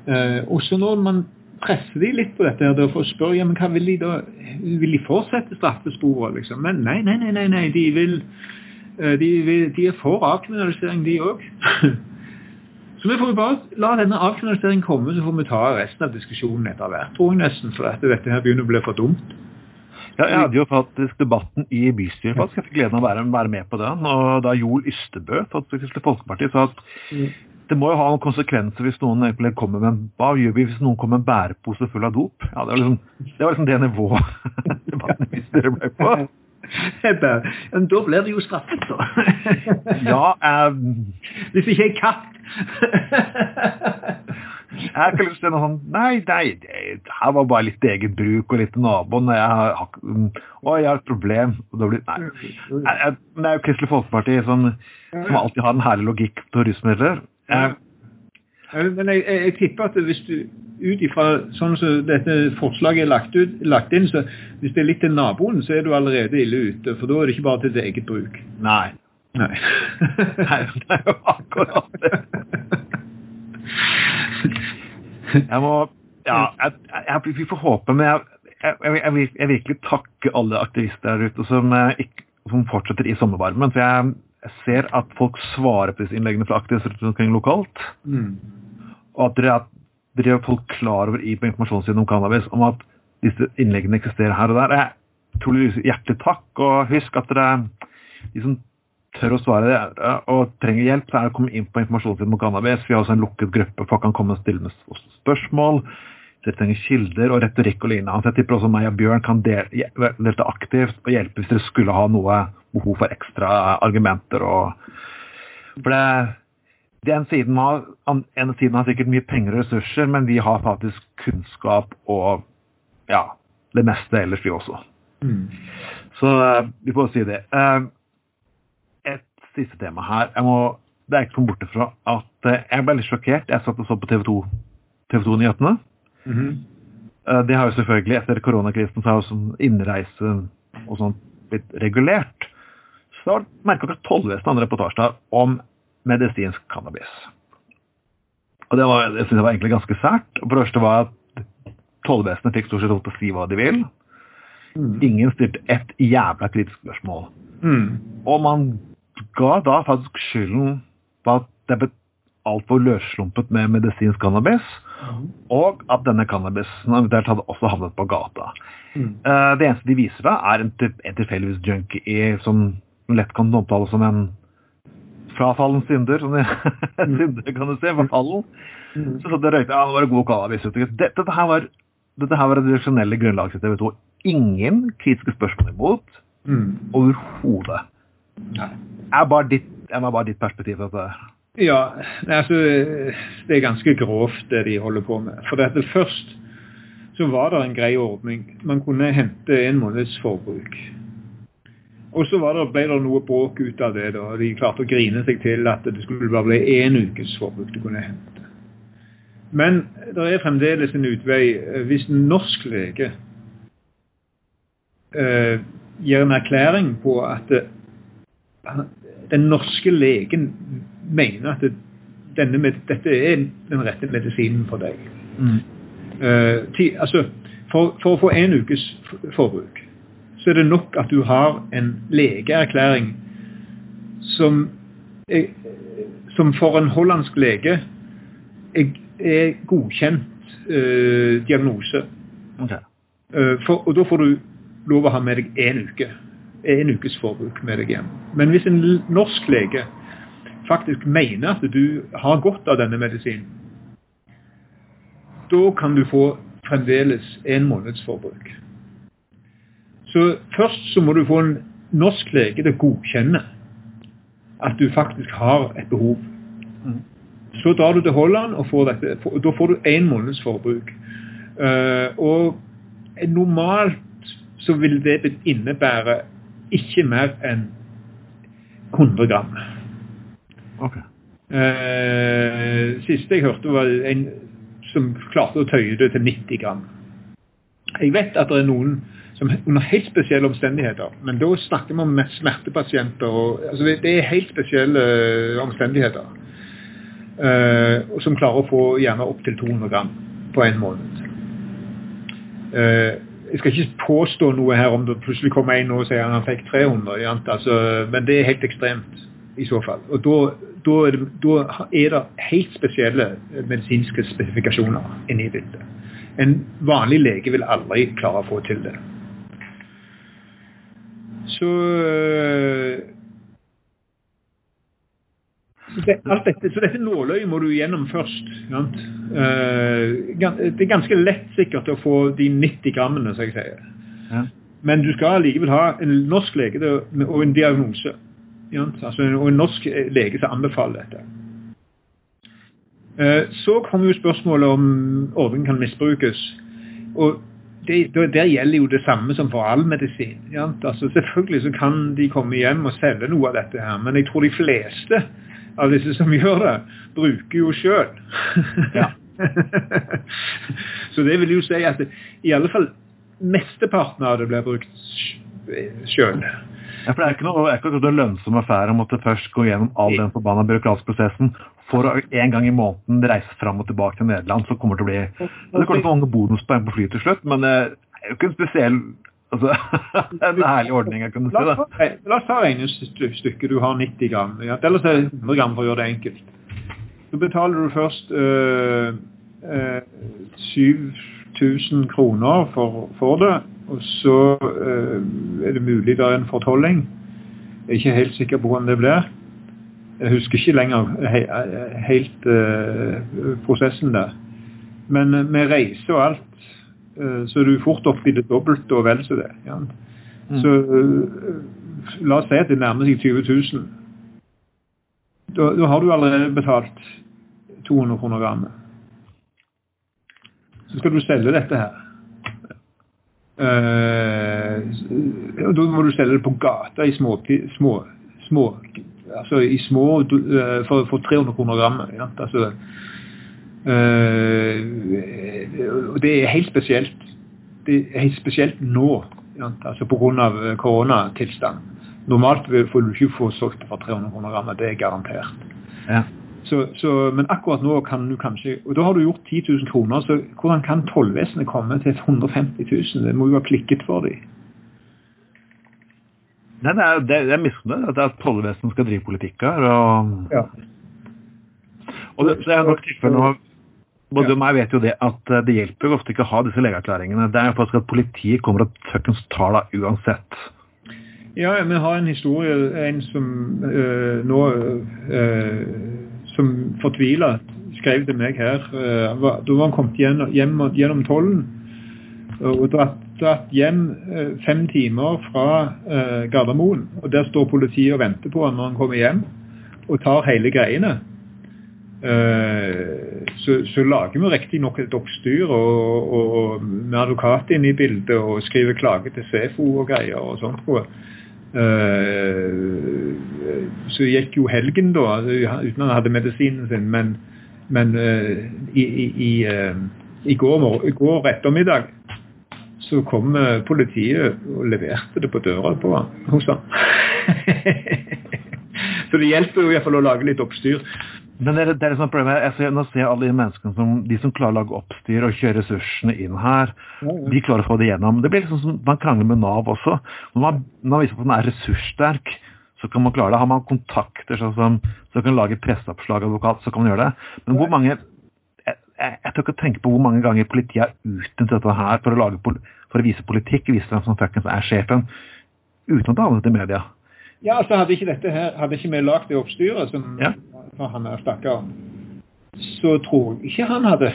Eh, også når man presser de litt på dette her, for å spørre ja, men hva vil de da vil de fortsette straffesporet. liksom? Men nei, nei, nei, nei, nei. De, vil, eh, de, vil, de er for avkriminalisering, de òg. Så vi får bare la denne avkriminaliseringen komme, så får vi ta resten av diskusjonen etter hvert, tror jeg nesten. For dette, dette her begynner å bli for dumt. Ja, jeg hadde jo faktisk debatten i bystyret. faktisk. Jeg fikk gleden av å være, være med på den. Og da Joel Ystebø fra Kristelig Folkeparti sa at mm. det må jo ha noen konsekvenser hvis noen kommer med en Hva gjør vi hvis noen kommer med en bærepose full av dop? Ja, Det var liksom det, var liksom det nivået debatten i bystyret ble på. Men da blir det jo straffet, da. ja, um... Hvis ikke er katt. Jeg har ikke lyst til noe sånn Nei, nei, det her var bare litt eget bruk og litt naboen. Og jeg har, å, jeg har et problem. Og det blir, nei. Jeg, jeg, det er jo Kristelig Folkeparti som, som, alltid har en herlig logikk på rusmidler. Men jeg, jeg, jeg, tipper at hvis du ut ifra sånn som dette forslaget er lagt, ut, lagt, inn, så hvis det er litt til naboen, så er du allerede ille ute. For da er det ikke bare til ditt eget bruk. Nei. Nei. nei det er jo akkurat det. Jeg må Ja, jeg, jeg, vi får håpe, men jeg, jeg, vil, virkelig takke alle aktivister der ute som, eh, som fortsetter i sommervarmen. For jeg, ser at folk svarer på disse innleggene fra aktivister rundt omkring lokalt. Mm. Og at dere, dere er folk klar over i på informasjonssiden om cannabis om at disse innleggene eksisterer her og der. Jeg tror hjertelig takk, og husk at dere de som tør å svare det, og trenger hjelp, så er det å komme inn på informasjonssiden om cannabis. Vi har også en lukket gruppe, folk kan komme og stille med spørsmål. Jeg trenger kilder og retorikk og lignende. Så jeg tipper også meg og Bjørn kan delta aktivt og hjelpe hvis dere skulle ha noe behov for ekstra argumenter. og for det, den siden har, ene siden har sikkert mye penger og ressurser, men vi har faktisk kunnskap og ja, det meste ellers, vi også. Mm. Så vi får si det. Uh, siste tema her. Jeg må, det er ikke komme borte fra at eh, jeg ble litt sjokkert. Jeg satt og så på TV 2 TV2-nyhetene. Mm -hmm. Det har jo selvfølgelig, etter koronakrisen, så har jo sånn innreise og sånt blitt regulert. Så har merka klokka tolv en reportasje om medisinsk cannabis. Og det, var, jeg synes jeg var egentlig ganske sært. For det første var at tollvesenet fikk stort sett lov til å si hva de vil. Mm. Ingen stilte ett jævla kritisk spørsmål. Mm. Og man ga da faktisk skylden på at det ble altfor løsslumpet med medisinsk cannabis, mm. og at denne cannabisen eventuelt hadde også havnet på gata. Mm. Uh, det eneste de viser da, er en, en tilfeldigvis junkie som lett kan omtales som en frafallen synder, som de, mm. synder kan du se, forfallen. Mm. Så, så det røykte, ja, det var god cannabis. Dette, dette her var dette her var det tradisjonelle grunnlaget til TV 2. Ingen kritiske spørsmål imot. Mm. Overhodet. Er bare ditt, er bare ditt perspektiv dette? Ja, altså Det er ganske grovt det de holder på med. For dette først så var det en grei ordning. Man kunne hente en måneds forbruk. Og så det, ble det noe bråk ut av det. da, De klarte å grine seg til at det skulle bare bli én ukes forbruk du kunne hente. Men det er fremdeles en utvei. Hvis en norsk lege eh, gir en erklæring på at den norske legen mener at det, denne, dette er den rette medisinen for deg. Mm. Uh, ti, altså, for, for, å få en ukes forbruk så er det nok at du har en legeerklæring som, er, som for en hollandsk lege er, er godkjent uh, diagnose. Okay. Uh, for, og da får du lov å ha med deg én uke. En ukes forbruk med deg hjem. Men hvis en norsk lege faktisk mener at du har godt av denne medisinen, da kan du få fremdeles en måneds forbruk. Så først så må du få en norsk lege til å godkjenne at du faktisk har et behov. Mm. Så drar du til Holland, og får dette, da får du én måneds forbruk. Uh, og normalt så vil det innebære ikke mer enn 100 gram. Okay. Eh, siste jeg hørte, var en som klarte å tøye det til 90 gram. Jeg vet at det er noen som under helt spesielle omstendigheter. Men da snakker vi om smertepasienter. Og, altså det er helt spesielle eh, omstendigheter. Eh, som klarer å få gjerne opptil 200 gram på en måned. Uh, jeg skal ikke påstå noe her om det plutselig kommer en og sier han fikk 300, altså, men det er helt ekstremt i så fall. Og da, da, er, det, da er det helt spesielle medisinske spesifikasjoner inni bildet. En vanlig lege vil aldri klare å få til det. Så, det, dette, så dette nåløyet må du gjennom først. Uh, det er ganske lett sikkert å få de 90 grammene, som jeg sier. Ja. Men du skal likevel ha en norsk lege og en diagnose. Altså, og en norsk lege som anbefaler dette. Uh, så kommer jo spørsmålet om ordningen kan misbrukes. Og det, der gjelder jo det samme som for all medisin. Altså, selvfølgelig så kan de komme hjem og selge noe av dette her, men jeg tror de fleste av disse som gjør det, bruker jo sjøl. Ja. så det vil jo si at det, i alle fall mesteparten av det blir brukt sjøl. Ja, for Det er ikke noe, er ikke noe lønnsom affære å måtte først gå gjennom all den forbanna byråkratiske prosessen for å en gang i måneden reise fram og tilbake til Nederland. så kommer Det til å bli, det kommer til å få mange bonuspoeng på fly til slutt, men det er jo ikke en spesiell altså, En herlig ordning, jeg kan si det. La oss ta regnestykket. Du har 90 gram. Ellers er det 100 gram for å gjøre det enkelt. Så betaler du først øh, øh, 7000 kroner for, for det. Og så øh, er det mulig det er en fortolling. Jeg er ikke helt sikker på hvordan det blir. Jeg husker ikke lenger he, helt uh, prosessen der. Men med reise og alt, uh, så er du fort oppe i det dobbelte og vel så det. Ja. Mm. Så la oss si at det nærmer seg 20 000. Da, da har du allerede betalt 200 kroner grammet. Så skal du selge dette her. Uh, da må du selge det på gata i små, små, små altså i små uh, for, for, 300 kroner grammet. Ja? Altså, det er helt spesielt. Det er helt spesielt nå, altså pga. koronatilstand. Normalt får du ikke få solgt det for 300 kroner grammet, det er garantert. Ja. Så, så, men akkurat nå kan du kanskje Og da har du gjort 10 000 kroner, så hvordan kan tollvesenet komme til 150 000? Det må jo ha klikket for dem. Nei, det er, det, er misfornøyd at tollvesenet skal drive politikk her. Og, ja. og det, det er nok tilfellet nå både ja. meg vet jo det at det hjelper ofte ikke å ha disse legeerklæringene. Det er jo faktisk at politiet kommer og fuckings tar deg uansett. Ja, vi har en historie, en som øh, nå øh, som fortvila skrev til meg her. Øh, da var han kommet gjennom, hjem, gjennom tollen og dratt, dratt hjem fem timer fra Gardermoen. Og Der står politiet og venter på han når han kommer hjem, og tar hele greiene. Eh, så, så lager vi riktignok et oppstyr og, og, og, med advokat inne i bildet og skriver klage til SEFO og greier og sånt. Uh, så gikk jo helgen da, uten han hadde medisinen sin, men, men uh, i, i, uh, i, går, i går ettermiddag så kom politiet og leverte det på døra på hos han. så det hjelper jo iallfall å lage litt oppstyr. Men det er, det er liksom problemet. Jeg ser, nå ser jeg alle de menneskene som, de som klarer å lage oppstyr og kjøre ressursene inn her, de klarer å få det gjennom. Det blir liksom som man krangler med Nav også. Når man, når man viser at man er ressurssterk, så kan man klare det. Har man kontakter sånn som så kan lage presseoppslag advokat, så kan man gjøre det. Men hvor mange jeg, jeg, jeg tør ikke tenke på hvor mange ganger politiet har utnyttet dette her for å, lage, for å vise politikk, vise hvem som er sjefen, uten at det havnet i media. Ja, altså Hadde ikke dette her, hadde ikke vi lagd det oppstyret som ja. han er stakkar, så tror jeg ikke han hadde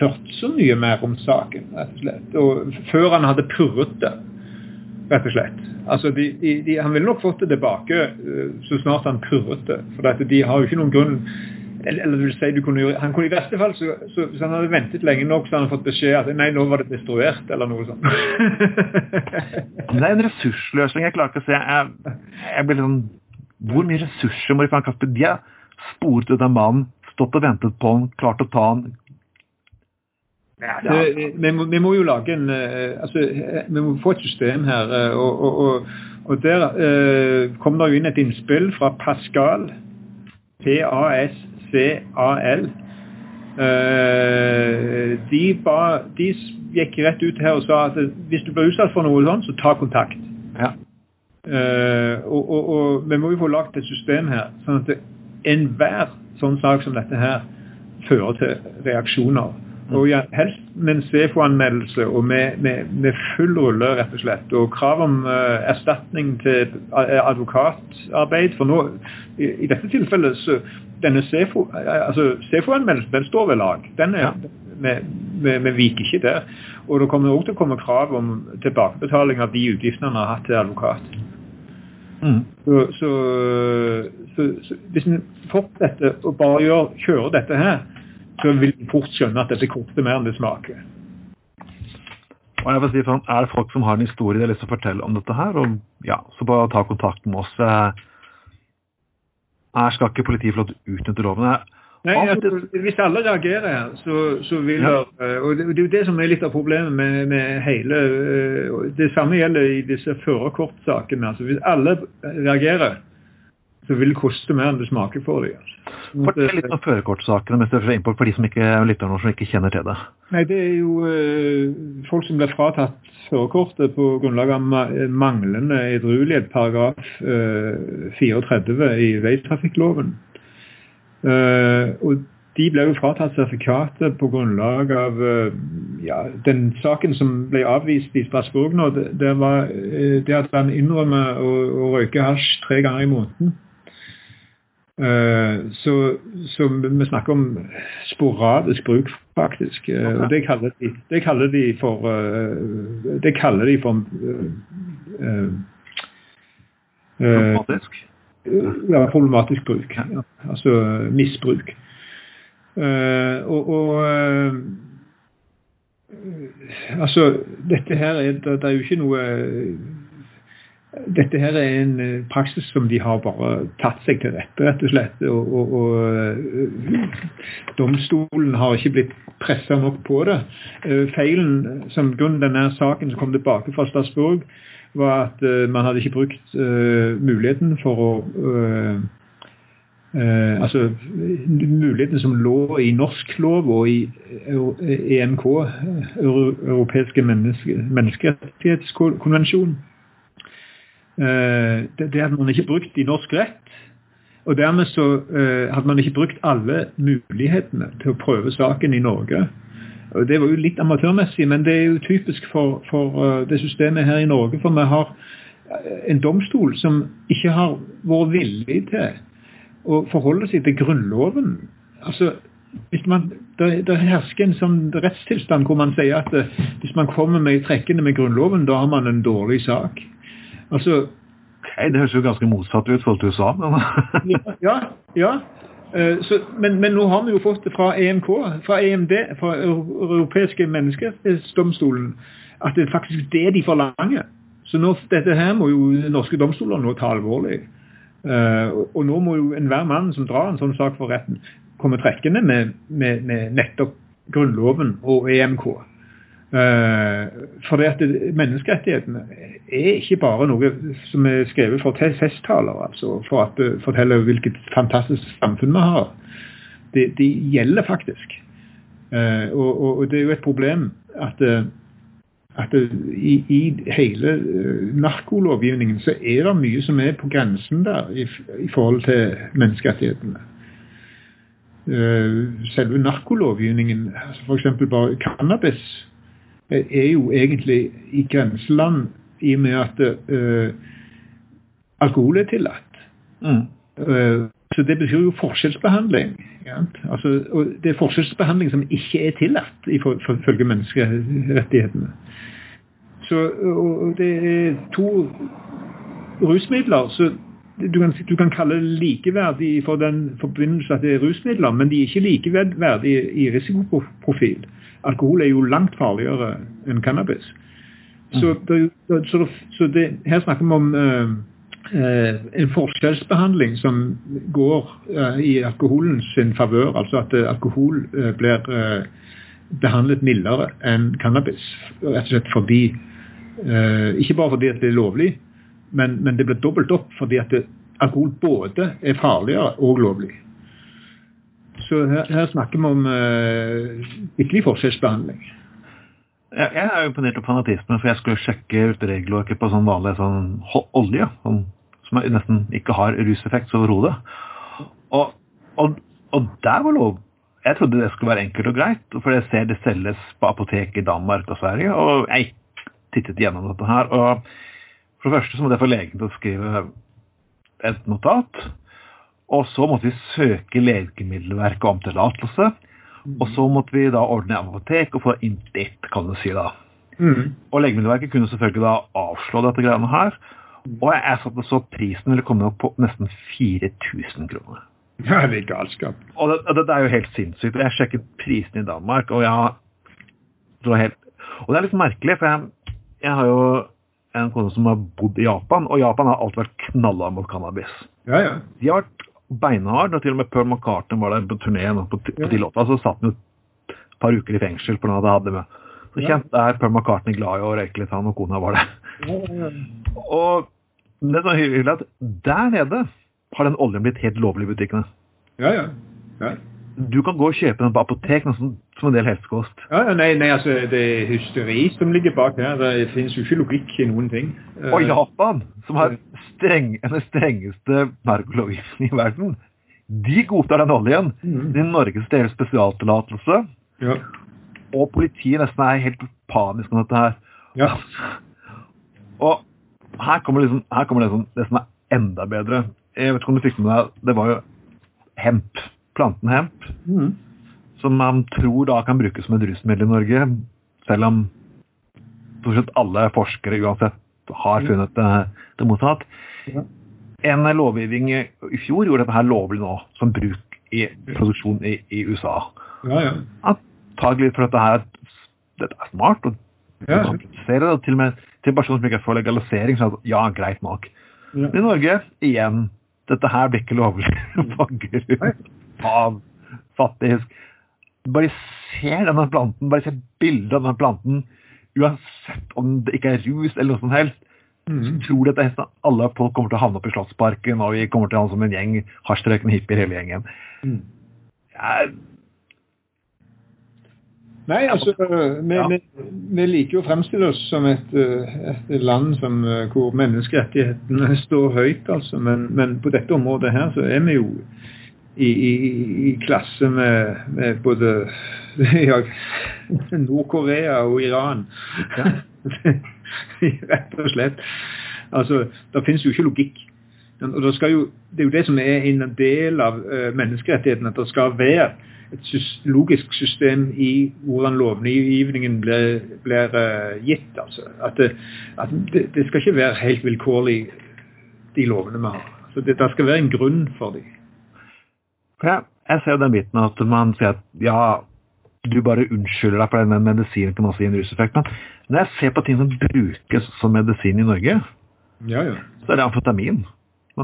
hørt så mye mer om saken, rett og slett. Og før han hadde purret det, rett og slett. Altså, de, de, de, Han ville nok fått det tilbake uh, så snart han purret det. For de har jo ikke noen grunn eller, eller vil si, du kunne, han kunne I verste fall, så, så, hvis han hadde ventet lenge nok, så hadde han fått beskjed at nei, nå var det destruert, eller noe sånt. det er en ressursløsning jeg klarer ikke å se. Jeg, jeg blir sånn Hvor mye ressurser må de faen kaste? De har sporet ut av mannen, stått og ventet på han, klart å ta han. Ja, ja. Det, vi, må, vi, må, jo lage en uh, altså, Vi må få et system her. Uh, og, og, og, og, der eh, kom det jo inn et innspill fra Pascal. PAS CAL. Eh, de, ba, de, gikk rett ut her og sa at hvis du blir utsatt for noe sånt, så ta kontakt. Ja. Uh, og, og, og, vi må jo få lagt et system her, sånn at enhver sånn sak som dette her fører til reaksjoner. Og ja, helst med en SEFO-anmeldelse og med, med, med, full rulle, rett og slett. Og krav om uh, erstatning til advokatarbeid. For nå, i, i dette tilfellet, så denne SEFO, altså SEFO-anmeldelsen den står ved lag. Den er, ja. vi, vi, viker ikke der. Og det kommer også til å komme krav om tilbakebetaling av de utgiftene man har hatt til advokat. Mm. Så, så, så, så, hvis en fortsetter å bare gjør, kjøre dette her, så vil du fort skjønne at dette koster mer enn det smaker. Og jeg vil si sånn, Er det folk som har en historie de har lyst til å fortelle om dette her, og ja, så bare ta kontakt med oss. Her skal ikke politiet få lov til å utnytte loven. Nei, altså, Hvis alle reagerer så, så vil ja. eh, Og det, det er jo det som er litt av problemet med, med hele eh, Det samme gjelder i disse førerkortsakene. Altså, hvis alle reagerer, så vil det koste mer enn det smaker for dem. Altså. Fortell litt om førerkortsakene mens dere er for de som ikke lytter som ikke kjenner til det. Nei, Det er jo uh, folk som blir fratatt førerkortet på grunnlag av manglende edruelighet, paragraf uh, 34 i veitrafikkloven. Uh, og de ble jo fratatt sertifikatet på grunnlag av ja, den saken som ble avvist i Strasbourg nå. Det, det var det at han innrømmer å, å røyke hasj tre ganger i måneden. Eh, så, så, vi snakker om sporadisk bruk, faktisk. Eh, okay. Og det kaller, de, det kaller de for eh, Det kaller de for Problematisk? Ja, problematisk bruk. Ja. Altså misbruk. og, og altså, dette her er, det, det er jo ikke noe dette her er en eh, praksis som de har bare tatt seg til rette, rett og slett. Og, og, og eh, domstolen har ikke blitt pressa nok på det. Eh, feilen som grunn denne saken som kom tilbake fra Statsborg, var at man hadde ikke brukt muligheten for å eh, altså muligheten som lå i norsk lov og i EMK, Europeiske menneske, menneskerettighetskonvensjon. Eh, det, hadde man ikke brukt i norsk rett. Og dermed så eh, hadde man ikke brukt alle mulighetene til å prøve saken i Norge. Og Det var jo litt amatørmessig, men det er jo typisk for, for uh, det systemet her i Norge. For vi har en domstol som ikke har vært villig til å forholde seg til Grunnloven. Altså, hvis man, det, det hersker en sånn rettstilstand hvor man sier at hvis man kommer med trekkene med Grunnloven, da har man en dårlig sak. Altså, okay, det høres jo ganske motsatt ut i forhold til USA. Men... ja, ja. Uh, så, men, men, nå har vi jo fått det fra EMK, fra EMD, fra Europeiske menneskerettighetsdomstolen, at det er faktisk det de forlanger. Så nå, dette her må jo norske domstoler nå ta alvorlig. Uh, og nå må jo enhver mann som drar en sånn sak for retten, komme trekkende med, med, med nettopp Grunnloven og EMK. Uh, for det at menneskerettighetene er ikke bare noe som er skrevet for festtaler, altså for å uh, fortelle hvilket fantastisk samfunn vi har. Det, de gjelder faktisk. Uh, og, og, og, det er jo et problem at, at i, i, hele narkolovgivningen så er det mye som er på grensen der i, i forhold til menneskerettighetene. selve narkolovgivningen, altså f.eks. bare cannabis er jo egentlig i grenseland i og med at uh, alkohol er tillatt. Mm. Uh, så det betyr jo forskjellsbehandling. Ja? Altså, og det er forskjellsbehandling som ikke er tillatt ifølge menneskerettighetene. Så og det er to rusmidler så du kan, du kan kalle det likeverdig for den forbindelse at det er rusmidler, men de er ikke likeverdige i risikoprofil alkohol er jo langt farligere enn cannabis. Så, mm. det, så, så det, her snakker vi om uh, uh, en forskjellsbehandling som går uh, i alkoholens sin favør. Altså at alkohol blir behandlet mildere enn cannabis. Rett og slett fordi Ikke bare fordi det er lovlig, men, men det blir dobbelt opp fordi at det, alkohol både er farligere og lovlig. Så her, her snakker vi om uh, ytterligere forskjellsbehandling. Jeg, jeg er jo imponert av fanatismen, for jeg skulle sjekke ut regelverket på sånn vanlig sånn olje, sånn, som nesten ikke har ruseffekt overhodet. Og, og, og der var lov. Jeg trodde det skulle være enkelt og greit, for jeg ser det selges på apotek i Danmark og Sverige, og jeg tittet gjennom dette her. og For det første så måtte jeg få legen til å skrive et notat. Og så måtte vi søke Legemiddelverket om tillatelse. Og så måtte vi da ordne apotek og få inn ditt, kan du si da. Mm. Og Legemiddelverket kunne selvfølgelig da avslå dette greiene her. Og jeg satte så prisen ville komme opp på nesten 4000 kroner. Ja, det er galskap. Og det, det, det, er jo helt sinnssykt. Jeg sjekket prisen i Danmark, og jeg det helt, Og det er litt merkelig, for jeg, jeg har jo en kone som har bodd i Japan, og Japan har alltid vært knalla mot cannabis. Ja, ja. De har vært beinhard. Og til og med Paul McCartney var der på turné på, på de låta. Så satt han jo et par uker i fengsel på noe det hadde med. Så kjent er Paul McCartney glad i å røyke litt, han og kona var det. Og det er så hyggelig at der nede har den oljen blitt helt lovlig i butikkene. Ja, ja. ja. Du kan gå og kjøpe den på apotek som, som en del helsekost. Ja, nei, nei, altså, Det er hysteri som ligger bak her. Det finnes jo ikke logikk i noen ting. Og Japan, som har streng, den strengeste narkolovgivningen i verden, de godtar den oljen. Mm. I Norge deres spesialtillatelse. Ja. Og politiet nesten er helt panisk om dette her. Ja. Og her kommer, liksom, her kommer det, som, det som er enda bedre. Jeg vet ikke om du fikk med deg Det var jo hemp planten hemp, mm. som man tror da kan brukes som et rusmiddel i Norge, selv om stort sett alle forskere uansett har funnet det, det motsatt. Ja. En lovgivning i fjor gjorde dette her lovlig nå, som bruk i produksjon i, i USA. Ja, ja. Antagelig for dette her dette er smart. og ja. Det til og med til personer som ikke får legalisering, så ja, greit nok. Ja. I Norge, igjen, dette her blir ikke lovlig på grunn av faktisk Bare ser denne planten, bare ser bildet av denne planten, uansett om det ikke er rus eller noe som helst. Mm. Tror du at alle folk kommer til å havne opp i Slottsparken, og vi kommer til å ha som en gjeng hasjrøykende hippier hele gjengen? Mm. Jeg, Nei, altså, vi, ja. vi, vi, liker jo å fremstille oss som et, et land som, hvor menneskerettighetene står høyt, altså. Men, men, på dette området her så er vi jo i, i, i klasse med, med både ja, Nord-Korea og Iran. Ja. Rett og slett. Altså, Det finnes jo ikke logikk. Og det, jo, det, er jo det som er en del av uh, menneskerettighetene, at det skal være et logisk system i hvordan lovgivningen blir, blir uh, gitt. altså. At, det, at det, det, skal ikke være helt vilkårlig, de lovene vi har. Så det, det skal være en grunn for dem. Ja, jeg ser jo den biten at man sier at ja, du bare unnskylder deg for den medisinen kan også gi en ruseffekt. Men når jeg ser på ting som brukes som medisin i Norge, ja, ja. så er det amfetamin.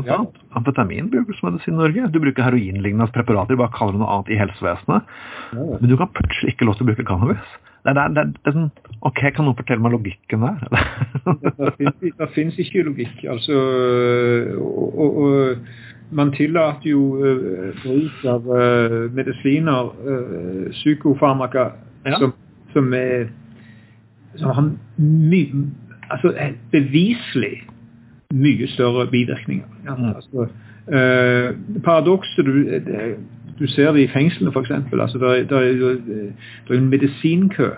Ja. Amfetamin brukes som medisin i Norge. Du bruker heroinlignende preparater, bare kaller det noe annet i helsevesenet. Men du kan plutselig ikke lov til å bruke cannabis. Det er, det, er, det er, sånn, ok, Kan noen fortelle meg logikken der? det finnes ikke logikk. altså, og, og, og man tillater jo uh, bruk av uh, medisiner, uh, psykofarmaka, ja. som, som, er som har mye altså beviselig mye større bivirkninger. Ja, altså, altså, paradokset du, du, ser det i fengslene, f.eks. Altså, det, er, det er en medisinkø.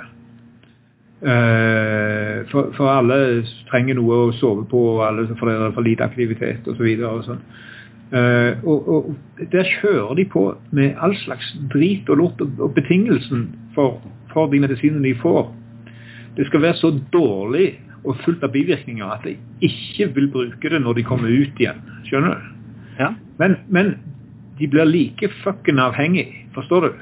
For, for, alle trenger noe å sove på, og alle for det er for lite aktivitet osv. Og, så Uh, og, og, Der kjører de på med all slags drit og lort. Og, betingelsen for, for, de medisinene de får, det skal være så dårlig og fullt av bivirkninger at de ikke vil bruke det når de kommer ut igjen. Skjønner du? Ja. Men, men de blir like fucken avhengig, forstår du?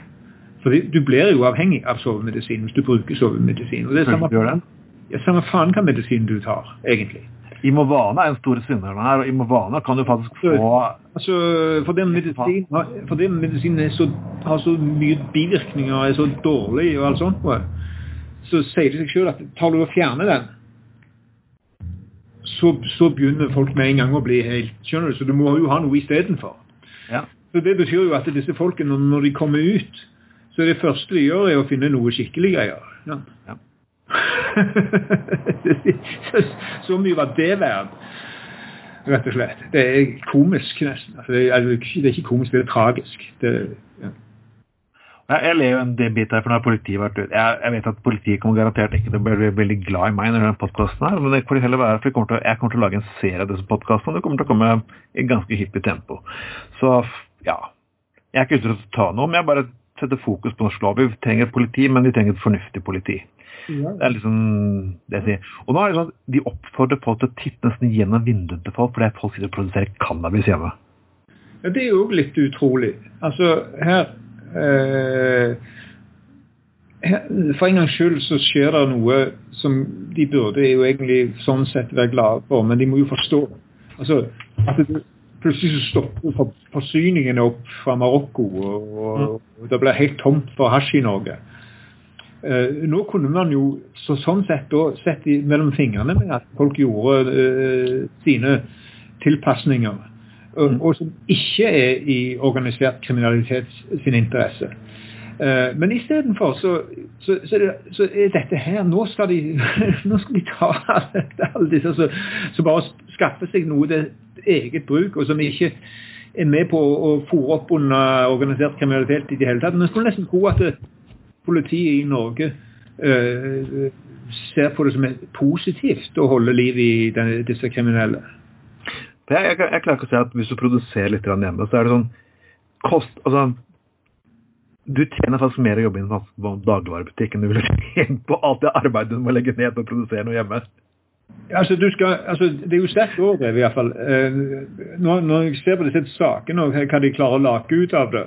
For du blir jo avhengig av sovemedisin hvis du bruker sovemedisin. Og det er samme, ja, samme faen hva medisin du tar, egentlig. Imovana er en stor synderen her, og Imovana kan du faktisk få altså, For den medisinen for den medisinen så, har så mye bivirkninger, er så dårlig og alt sånt, så sier det seg selv at tar du og fjerner den, så, så, begynner folk med en gang å bli helt Skjønner du? Så du må jo ha noe istedenfor. Ja. Så det betyr jo at disse folkene, når de kommer ut, så er det første de gjør, er å finne noe skikkelig greier. Ja. ja. så mye var det verdt, rett og slett. Det er komisk, nesten. Altså, det, er, det, er, ikke komisk, det er tragisk. Det, ja. Jeg ler jo en del bit her, for når politiet vært ut. Jeg, jeg, vet at politiet kommer garantert ikke til å bli veldig glad i meg når denne podkasten her, men det får heller være, for kommer til, jeg kommer til å lage en serie av disse podkastene. Det kommer til å komme i ganske hyppig tempo. Så ja. Jeg er ikke ute etter å ta noe, men jeg bare setter fokus på norsk lov. Vi trenger et politi, men vi trenger et fornuftig politi. Det er liksom det jeg sier. Og nå er det sånn at De oppfordrer folk til å titte nesten gjennom vinduene til folk fordi folk sitter og produserer cannabis hjemme. Ja, Det er jo litt utrolig. Altså, her, eh, her For en gangs skyld så skjer det noe som de burde jo egentlig sånn sett være glade for, men de må jo forstå. Altså, at det, Plutselig så stopper forsyningene opp fra Marokko, og, og, og det blir helt tomt for hasj i Norge. Eh, nå kunne man jo så, sånn sett da sett i, mellom fingrene med at folk gjorde uh, sine tilpasninger, og, og, som ikke er i organisert kriminalitet sin interesse. Uh, men istedenfor så, så, så, så er dette her Nå skal de, nå skal de ta alle disse som bare skaffer seg noe til eget bruk, og som ikke er med på å fòre opp under organisert kriminalitet i det hele tatt. Men jeg skulle nesten tro at det, politiet i Norge uh, ser på det som positivt å holde liv i denne, disse kriminelle. Jeg, jeg, jeg, klarer ikke å si at hvis du produserer litt hjemme, så er det sånn kost, altså, Du tjener faktisk mer å jobbe i en dagligvarebutikk enn du ville tjent på alt det arbeidet du må legge ned på å produsere noe hjemme. Altså, du skal, altså, Det er jo sterkt overdrevet, iallfall. Eh, når, når jeg ser på disse sakene og hva de klarer å lage ut av det,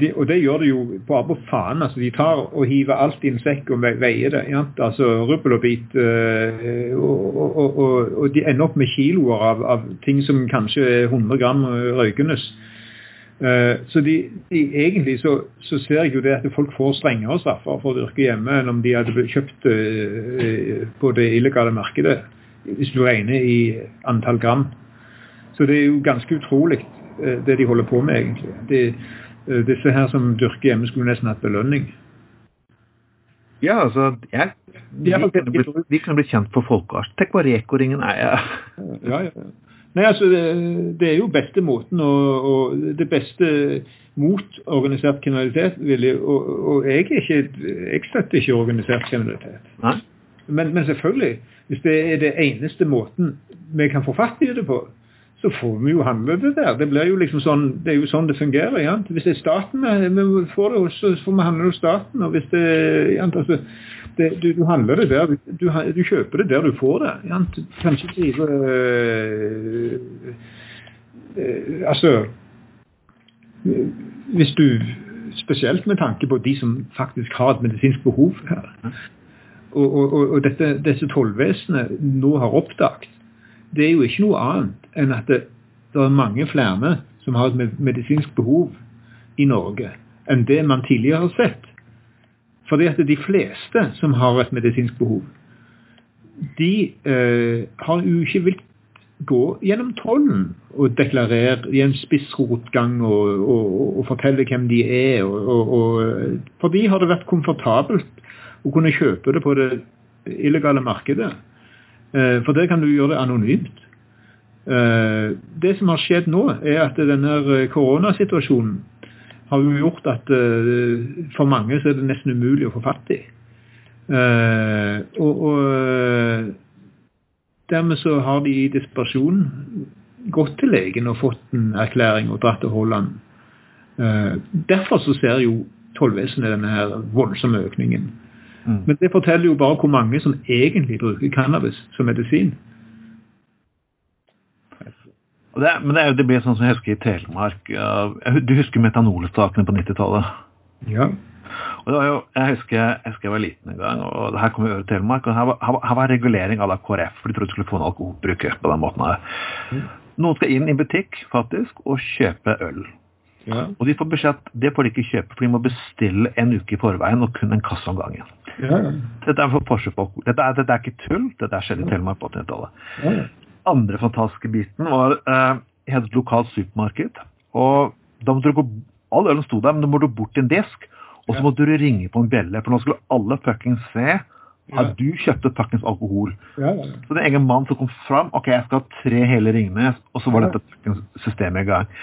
de, og det gjør de jo bare på faen. altså De tar og hiver alt i en sekk og veier det. altså Rubbel og bit. Eh, og, og, og, og, de ender opp med kiloer av, av, ting som kanskje er 100 gram røykendes. Så de, de, egentlig så, så, ser jeg jo det at folk får strengere straffer for å dyrke hjemme enn om de hadde kjøpt på det illegale markedet. Hvis du regner i antall gram. Så det er jo ganske utrolig det de holder på med, egentlig. Det, disse her som dyrker hjemme, skulle nesten hatt belønning. Ja, altså jeg, de, kunne blitt, de kunne blitt kjent for folkeart. Tenk hva Reko-ringen er Ja. Ja, ja. Nei, altså, det, det, er jo beste måten å, og det beste mot organisert kriminalitet vil jeg, og, og jeg, ikke, jeg støtter ikke organisert kriminalitet. Nei. Men, men, selvfølgelig, hvis det er det eneste måten vi kan få fatt i det på, så får vi jo handle det der. Det blir jo liksom sånn, det er jo sånn det fungerer. Ja. Hvis det er staten vi får det, så får vi handle hos staten. og hvis det, ja, altså, det du, du, handler det der, du, du, kjøper det der du får det. Ja. Du kan ikke drive øh, øh, Altså Hvis du Spesielt med tanke på de som faktisk har et medisinsk behov her. Og, og, og dette, disse tollvesenet nå har oppdaget det er jo ikke noe annet enn at det, det er mange flere som har et medisinsk behov i Norge enn det man tidligere har sett. Fordi at de fleste som har et medisinsk behov, de eh, har jo ikke villet gå gjennom tollen og deklarere i en spissrotgang og, og, og, fortelle hvem de er. Og, for de har det vært komfortabelt å kunne kjøpe det på det illegale markedet. Eh, for der kan du gjøre det anonymt. Eh, det som har skjedd nå, er at denne eh, koronasituasjonen har jo gjort at for mange så er det nesten umulig å få fatt i. Og, og dermed så har de i desperasjon gått til legen og fått en erklæring og dratt til Holland. Derfor så ser jo tollvesenet denne her voldsomme økningen. Mm. Men det forteller jo bare hvor mange som egentlig bruker cannabis som medisin. Det, men det, er det blir sånn som jeg husker i Telemark. Du husker metanolstakene på 90-tallet? Ja. Jo, Jeg husker jeg, husker jeg var liten en gang, og det her kom over Telemark. og Her var, her var regulering à la KrF, for de trodde de skulle få en alkoholbruk på den måten. her. Mm. Noen skal inn i butikk faktisk og kjøpe øl. Ja. Og de får beskjed at det får de ikke kjøpe, for de må bestille en uke i forveien og kun en kasse om gangen. Ja. Dette er for Porsche-folk. dette dette er ikke tull, dette skjedde skjedd i Telemark på 80-tallet. Ja. Andre fantastiske biten var eh, jeg hadde et lokalt supermarked. og da måtte du gå, All ølen sto der, men du måtte bort til en disk, og så måtte du ringe på en bjelle. For nå skulle alle fuckings se at du kjøpte fuckings alkohol. Ja, ja, ja. Så det er egen mann som kom fram. Ok, jeg skal ha tre hele Ringnes, og så var dette fuckings systemet i gang.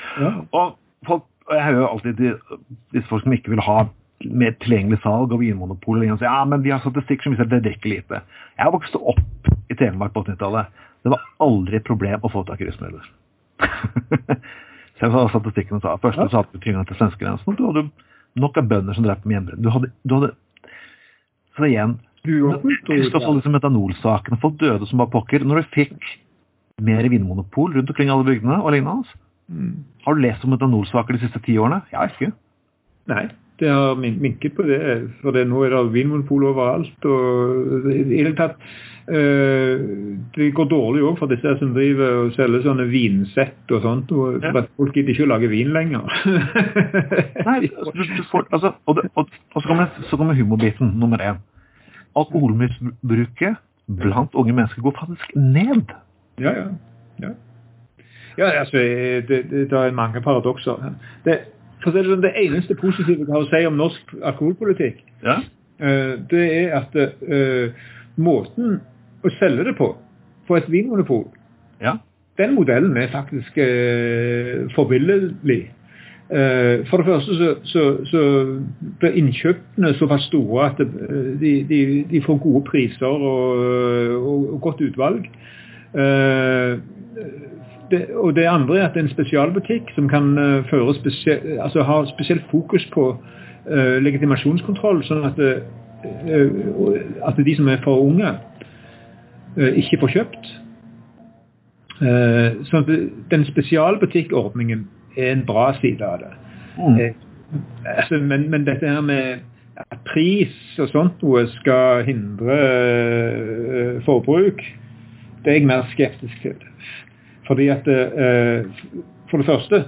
Og, folk, og jeg hører alltid disse folk som ikke vil ha mer tilgjengelig salg og vinmonopol. Og sier ja, men vi har statistikk som viser at det drikker lite. Jeg har vokst opp i Telemark på 80-tallet. Det var aldri et problem å få tak i rusmidler. Selv sa statistikken sa først så hadde du tilgang til svenskegrensen, og du hadde nok av bønder som drev med hjemmebrent. Du hadde, du hadde Så igjen Husk også liksom metanolsakene. Folk døde som bare pokker. Når du fikk mer vinmonopol rundt omkring alle bygdene og lignende, mm. har du lest om metanolsaker de siste ti årene? Jeg ikke. Nei det har minket på det. For det, nå er det vinmonopol overalt. og i det hele tatt øh, Det går dårlig òg for disse som driver og selger sånne vinsett og sånt. Og, ja. Folk gidder ikke å lage vin lenger. Nei, du, du får, altså, og, det, og, og, så kommer, kommer humorbiten nummer én. Alkoholmisbruket blant unge mennesker går faktisk ned. Ja, ja. ja. Ja, altså, det, det, det er mange paradokser. Det, for det, sånn, det eneste positive jeg har å si om norsk alkoholpolitikk, ja. uh, det er at uh, måten å selge det på, for et vinmonopol, ja. den modellen er faktisk uh, forbilledlig. for det første så, så, så blir innkjøpene såpass store at de, de, de får gode priser og, og, og godt utvalg. Uh, det, og det andre er at det er en spesialbutikk som kan uh, føre spesie, altså ha spesielt fokus på uh, legitimasjonskontroll, sånn at, uh, at, de som er for unge, ikke får kjøpt. sånn at Den spesialbutikkordningen er en bra side av det. Mm. Altså, men, men, dette her med at pris og sånt noe skal hindre forbruk, det er jeg mer skeptisk til. Fordi at eh, For det første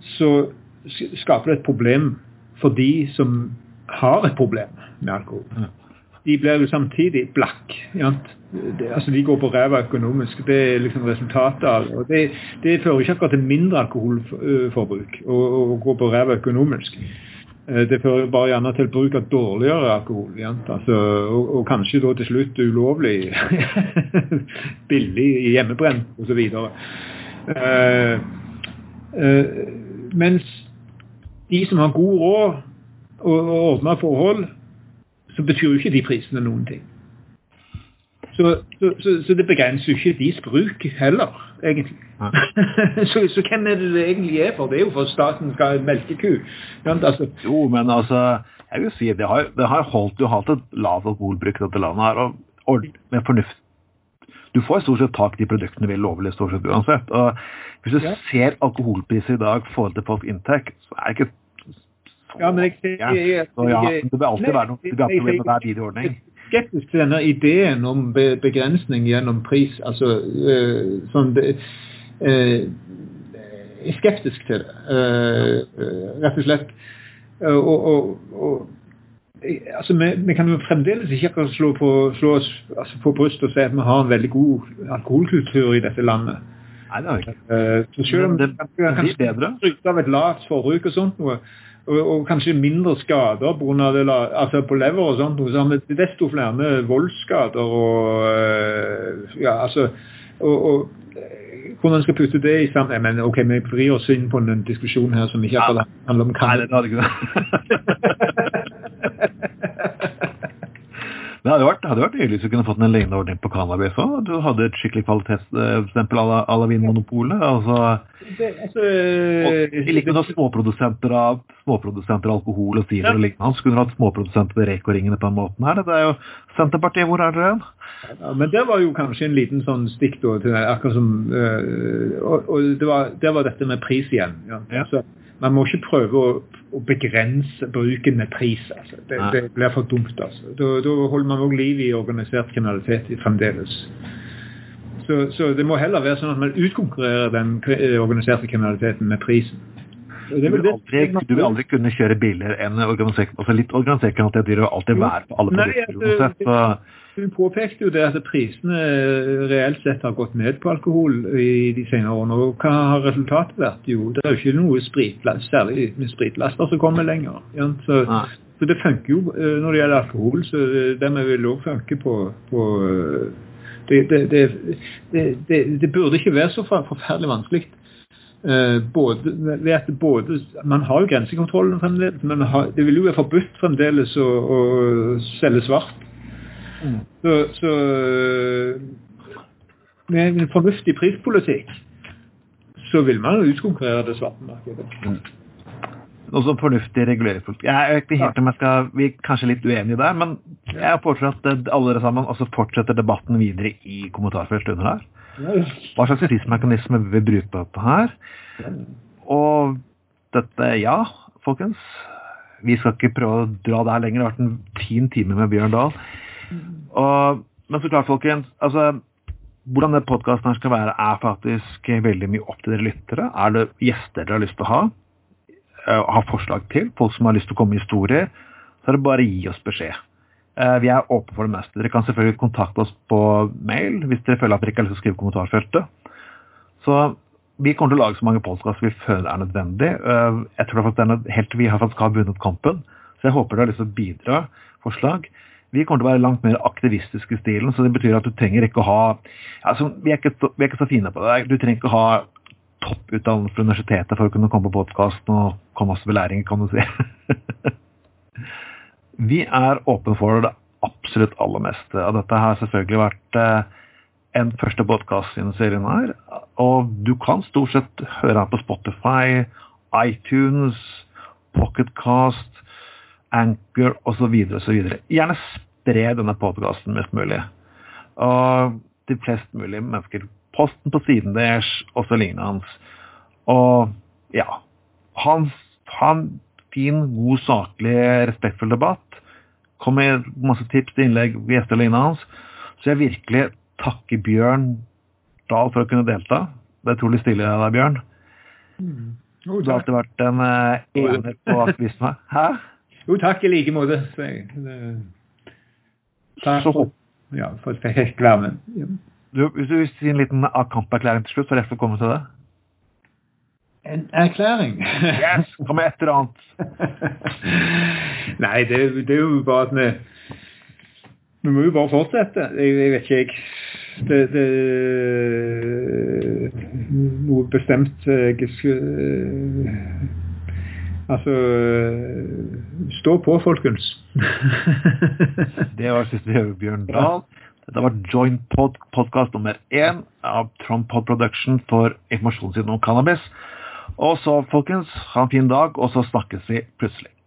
så skaper det et problem for de som har et problem med alkohol. de blir jo samtidig blakk. Det, altså De går på ræva økonomisk. Det er liksom resultatet av og det. Det fører ikke akkurat til mindre alkoholforbruk å gå på ræva økonomisk. Det fører bare gjerne til bruk av dårligere alkohol. Altså, og, og, kanskje da til slutt ulovlig billig hjemmebrent osv. Eh, eh, mens de som har god råd og, og ordna forhold, så betyr jo ikke de prisene noen ting. Så, så, så, så det begrenser jo ikke deres bruk heller, egentlig. Ja. så, hvem er det det egentlig er for? Det er jo for staten skal melkeku. Altså. Jo, men altså, jeg vil si det har, det har holdt, jo hatt et lavt alkoholbruk i dette landet her, og, og med fornuft du får stort sett tak i de produktene vi lovlig stort sett uansett. Og hvis du ja. ser alkoholpriser i dag i forhold til folks inntekt, så er det ikke ja, men jeg, jeg, jeg, så, ja, det vil alltid være noe problem med hver videoordning. Skeptisk til denne ideen om begrensning gjennom pris. altså øh, sånn det, øh, Jeg er skeptisk til det, øh, rett og slett. Og, og, og altså, vi, vi, kan jo fremdeles ikke slå på, slå oss altså, på brystet og si at vi har en veldig god alkoholkultur i dette landet. Nei, det har vi ikke. Uh, selv om det, det, det blir bedre. av et lavt forbruk og sånt noe, og, og, kanskje mindre skader på, grunn av det, altså på lever og sånt, så har vi desto flere voldsskader og uh, ja, altså og, og hvordan skal putte det i sammen men ok, Vi vrir oss inn på en diskusjon her som ikke ja. handler om Nei, det hadde ikke det. Det hadde vært, hadde vært hyggelig hvis du kunne fått en lignende ordning på cannabis òg. Du hadde et skikkelig kvalitetsstempel à la Vinmonopolet. Altså, altså, I like med småprodusenter av småprodusenter av alkohol og sider ja. og lignende. Så kunne du hatt småprodusenter ved Reko-ringene på den måten her. Det er jo Senterpartiet, hvor er dere hen? Ja, men det var jo kanskje en liten sånn stikk da, til akkurat som øh, Og, og det, var, det, var, dette med pris igjen. Ja. ja. Så, man må ikke prøve å, å begrense bruken med pris. Altså. Det, det, blir for dumt. Altså. Da, da holder man òg liv i organisert kriminalitet fremdeles. Så, så, det må heller være sånn at man utkonkurrerer den organiserte kriminaliteten med prisen. Du vil, aldri, du vil aldri kunne kjøre billigere enn organisert altså Litt organisert kriminalitet vil jo alltid være på alle produkter uansett. Hun påpekte jo det at prisene reelt sett har gått ned på alkohol i de senere årene. Og hva har resultatet vært? Jo, det er jo ikke noe spritlast, særlig med spritlaster som kommer lenger. Ja? Så, så, det funker jo eh, når det gjelder alkohol. Så det vil òg funke på, på det, det, det, det, burde ikke være så forferdelig vanskelig. Uh, både, ved at både, Man har jo grensekontrollen fremdeles, men har, det vil jo være forbudt fremdeles å, å selge svart. Mm. Så, så, med en fornuftig prispolitikk så vil man jo utkonkurrere det svarte markedet. Mm. Også fornuftig reguleringspolitikk. Jeg vet ikke helt om jeg skal, Vi er kanskje litt uenige der, men jeg foreslår at alle dere sammen også fortsetter debatten videre i kommentarfeltet under her. Hva slags tidsmekanisme vil vi bruke på her? Og dette, ja, folkens. Vi skal ikke prøve å dra det her lenger. Det har vært en fin time med Bjørn Dahl. Og, men så klart, folkens. altså hvordan den podkasten skal være, er faktisk veldig mye opp til dere lyttere. Er det gjester dere har lyst til å ha, Har ha forslag til, folk som har lyst til å komme med historier, så er det bare å gi oss beskjed. Uh, vi er åpne for det meste. Dere kan selvfølgelig kontakte oss på mail hvis dere føler at dere ikke har lyst til å skrive kommentarfeltet. Så vi kommer til å lage så mange podkaster vi føler er nødvendig. Uh, jeg tror det er helt Vi har faktisk har vunnet kampen, så jeg håper dere har lyst til å bidra forslag. Vi kommer til å være langt mer aktivistiske i stilen, så det betyr at du trenger ikke å ha altså, vi, er ikke, vi er ikke så fine på det. Du trenger ikke å ha topputdannelse fra universitetet for å kunne komme på podkasten og komme oss belæring, kan du si. vi er åpne for det absolutt aller meste. Og dette har selvfølgelig vært eh, en første podkast i denne serien her. Og du kan stort sett høre den på Spotify, iTunes, Pocketcast, Anchor osv. osv. Gjerne spre denne podkasten mest mulig. Og til flest mulig mennesker. Posten på siden deres, og så lignende hans. Og ja Han ha en fin, god, saklig, respektfull debatt. Kom med masse tips til innlegg, gjester og lignende hans. Så jeg virkelig takker Bjørn Dahl for å kunne delta. Det er utrolig stilig av deg, Bjørn. Mm. Oh, du har alltid vært en uh, ener på aktivisme. Hæ? Jo, takk i like måte. så håper Ja, for det skal helt være med. Ja. du, Hvis du vil si en liten kamperklæring til slutt, for jeg skal komme til det? En erklæring? Yes! Kom med et eller annet. Nei, det, det er jo bare at vi Vi må jo bare fortsette. Jeg, jeg vet ikke, jeg. Det, det Noe bestemt jeg Altså Stå på, folkens. Det var siste Bjørn Dahl. Dette var Joint pod podcast nummer én av Trump Pod Production for informasjonssiden om cannabis. Og så, folkens, ha en fin dag, og så snakkes vi plutselig.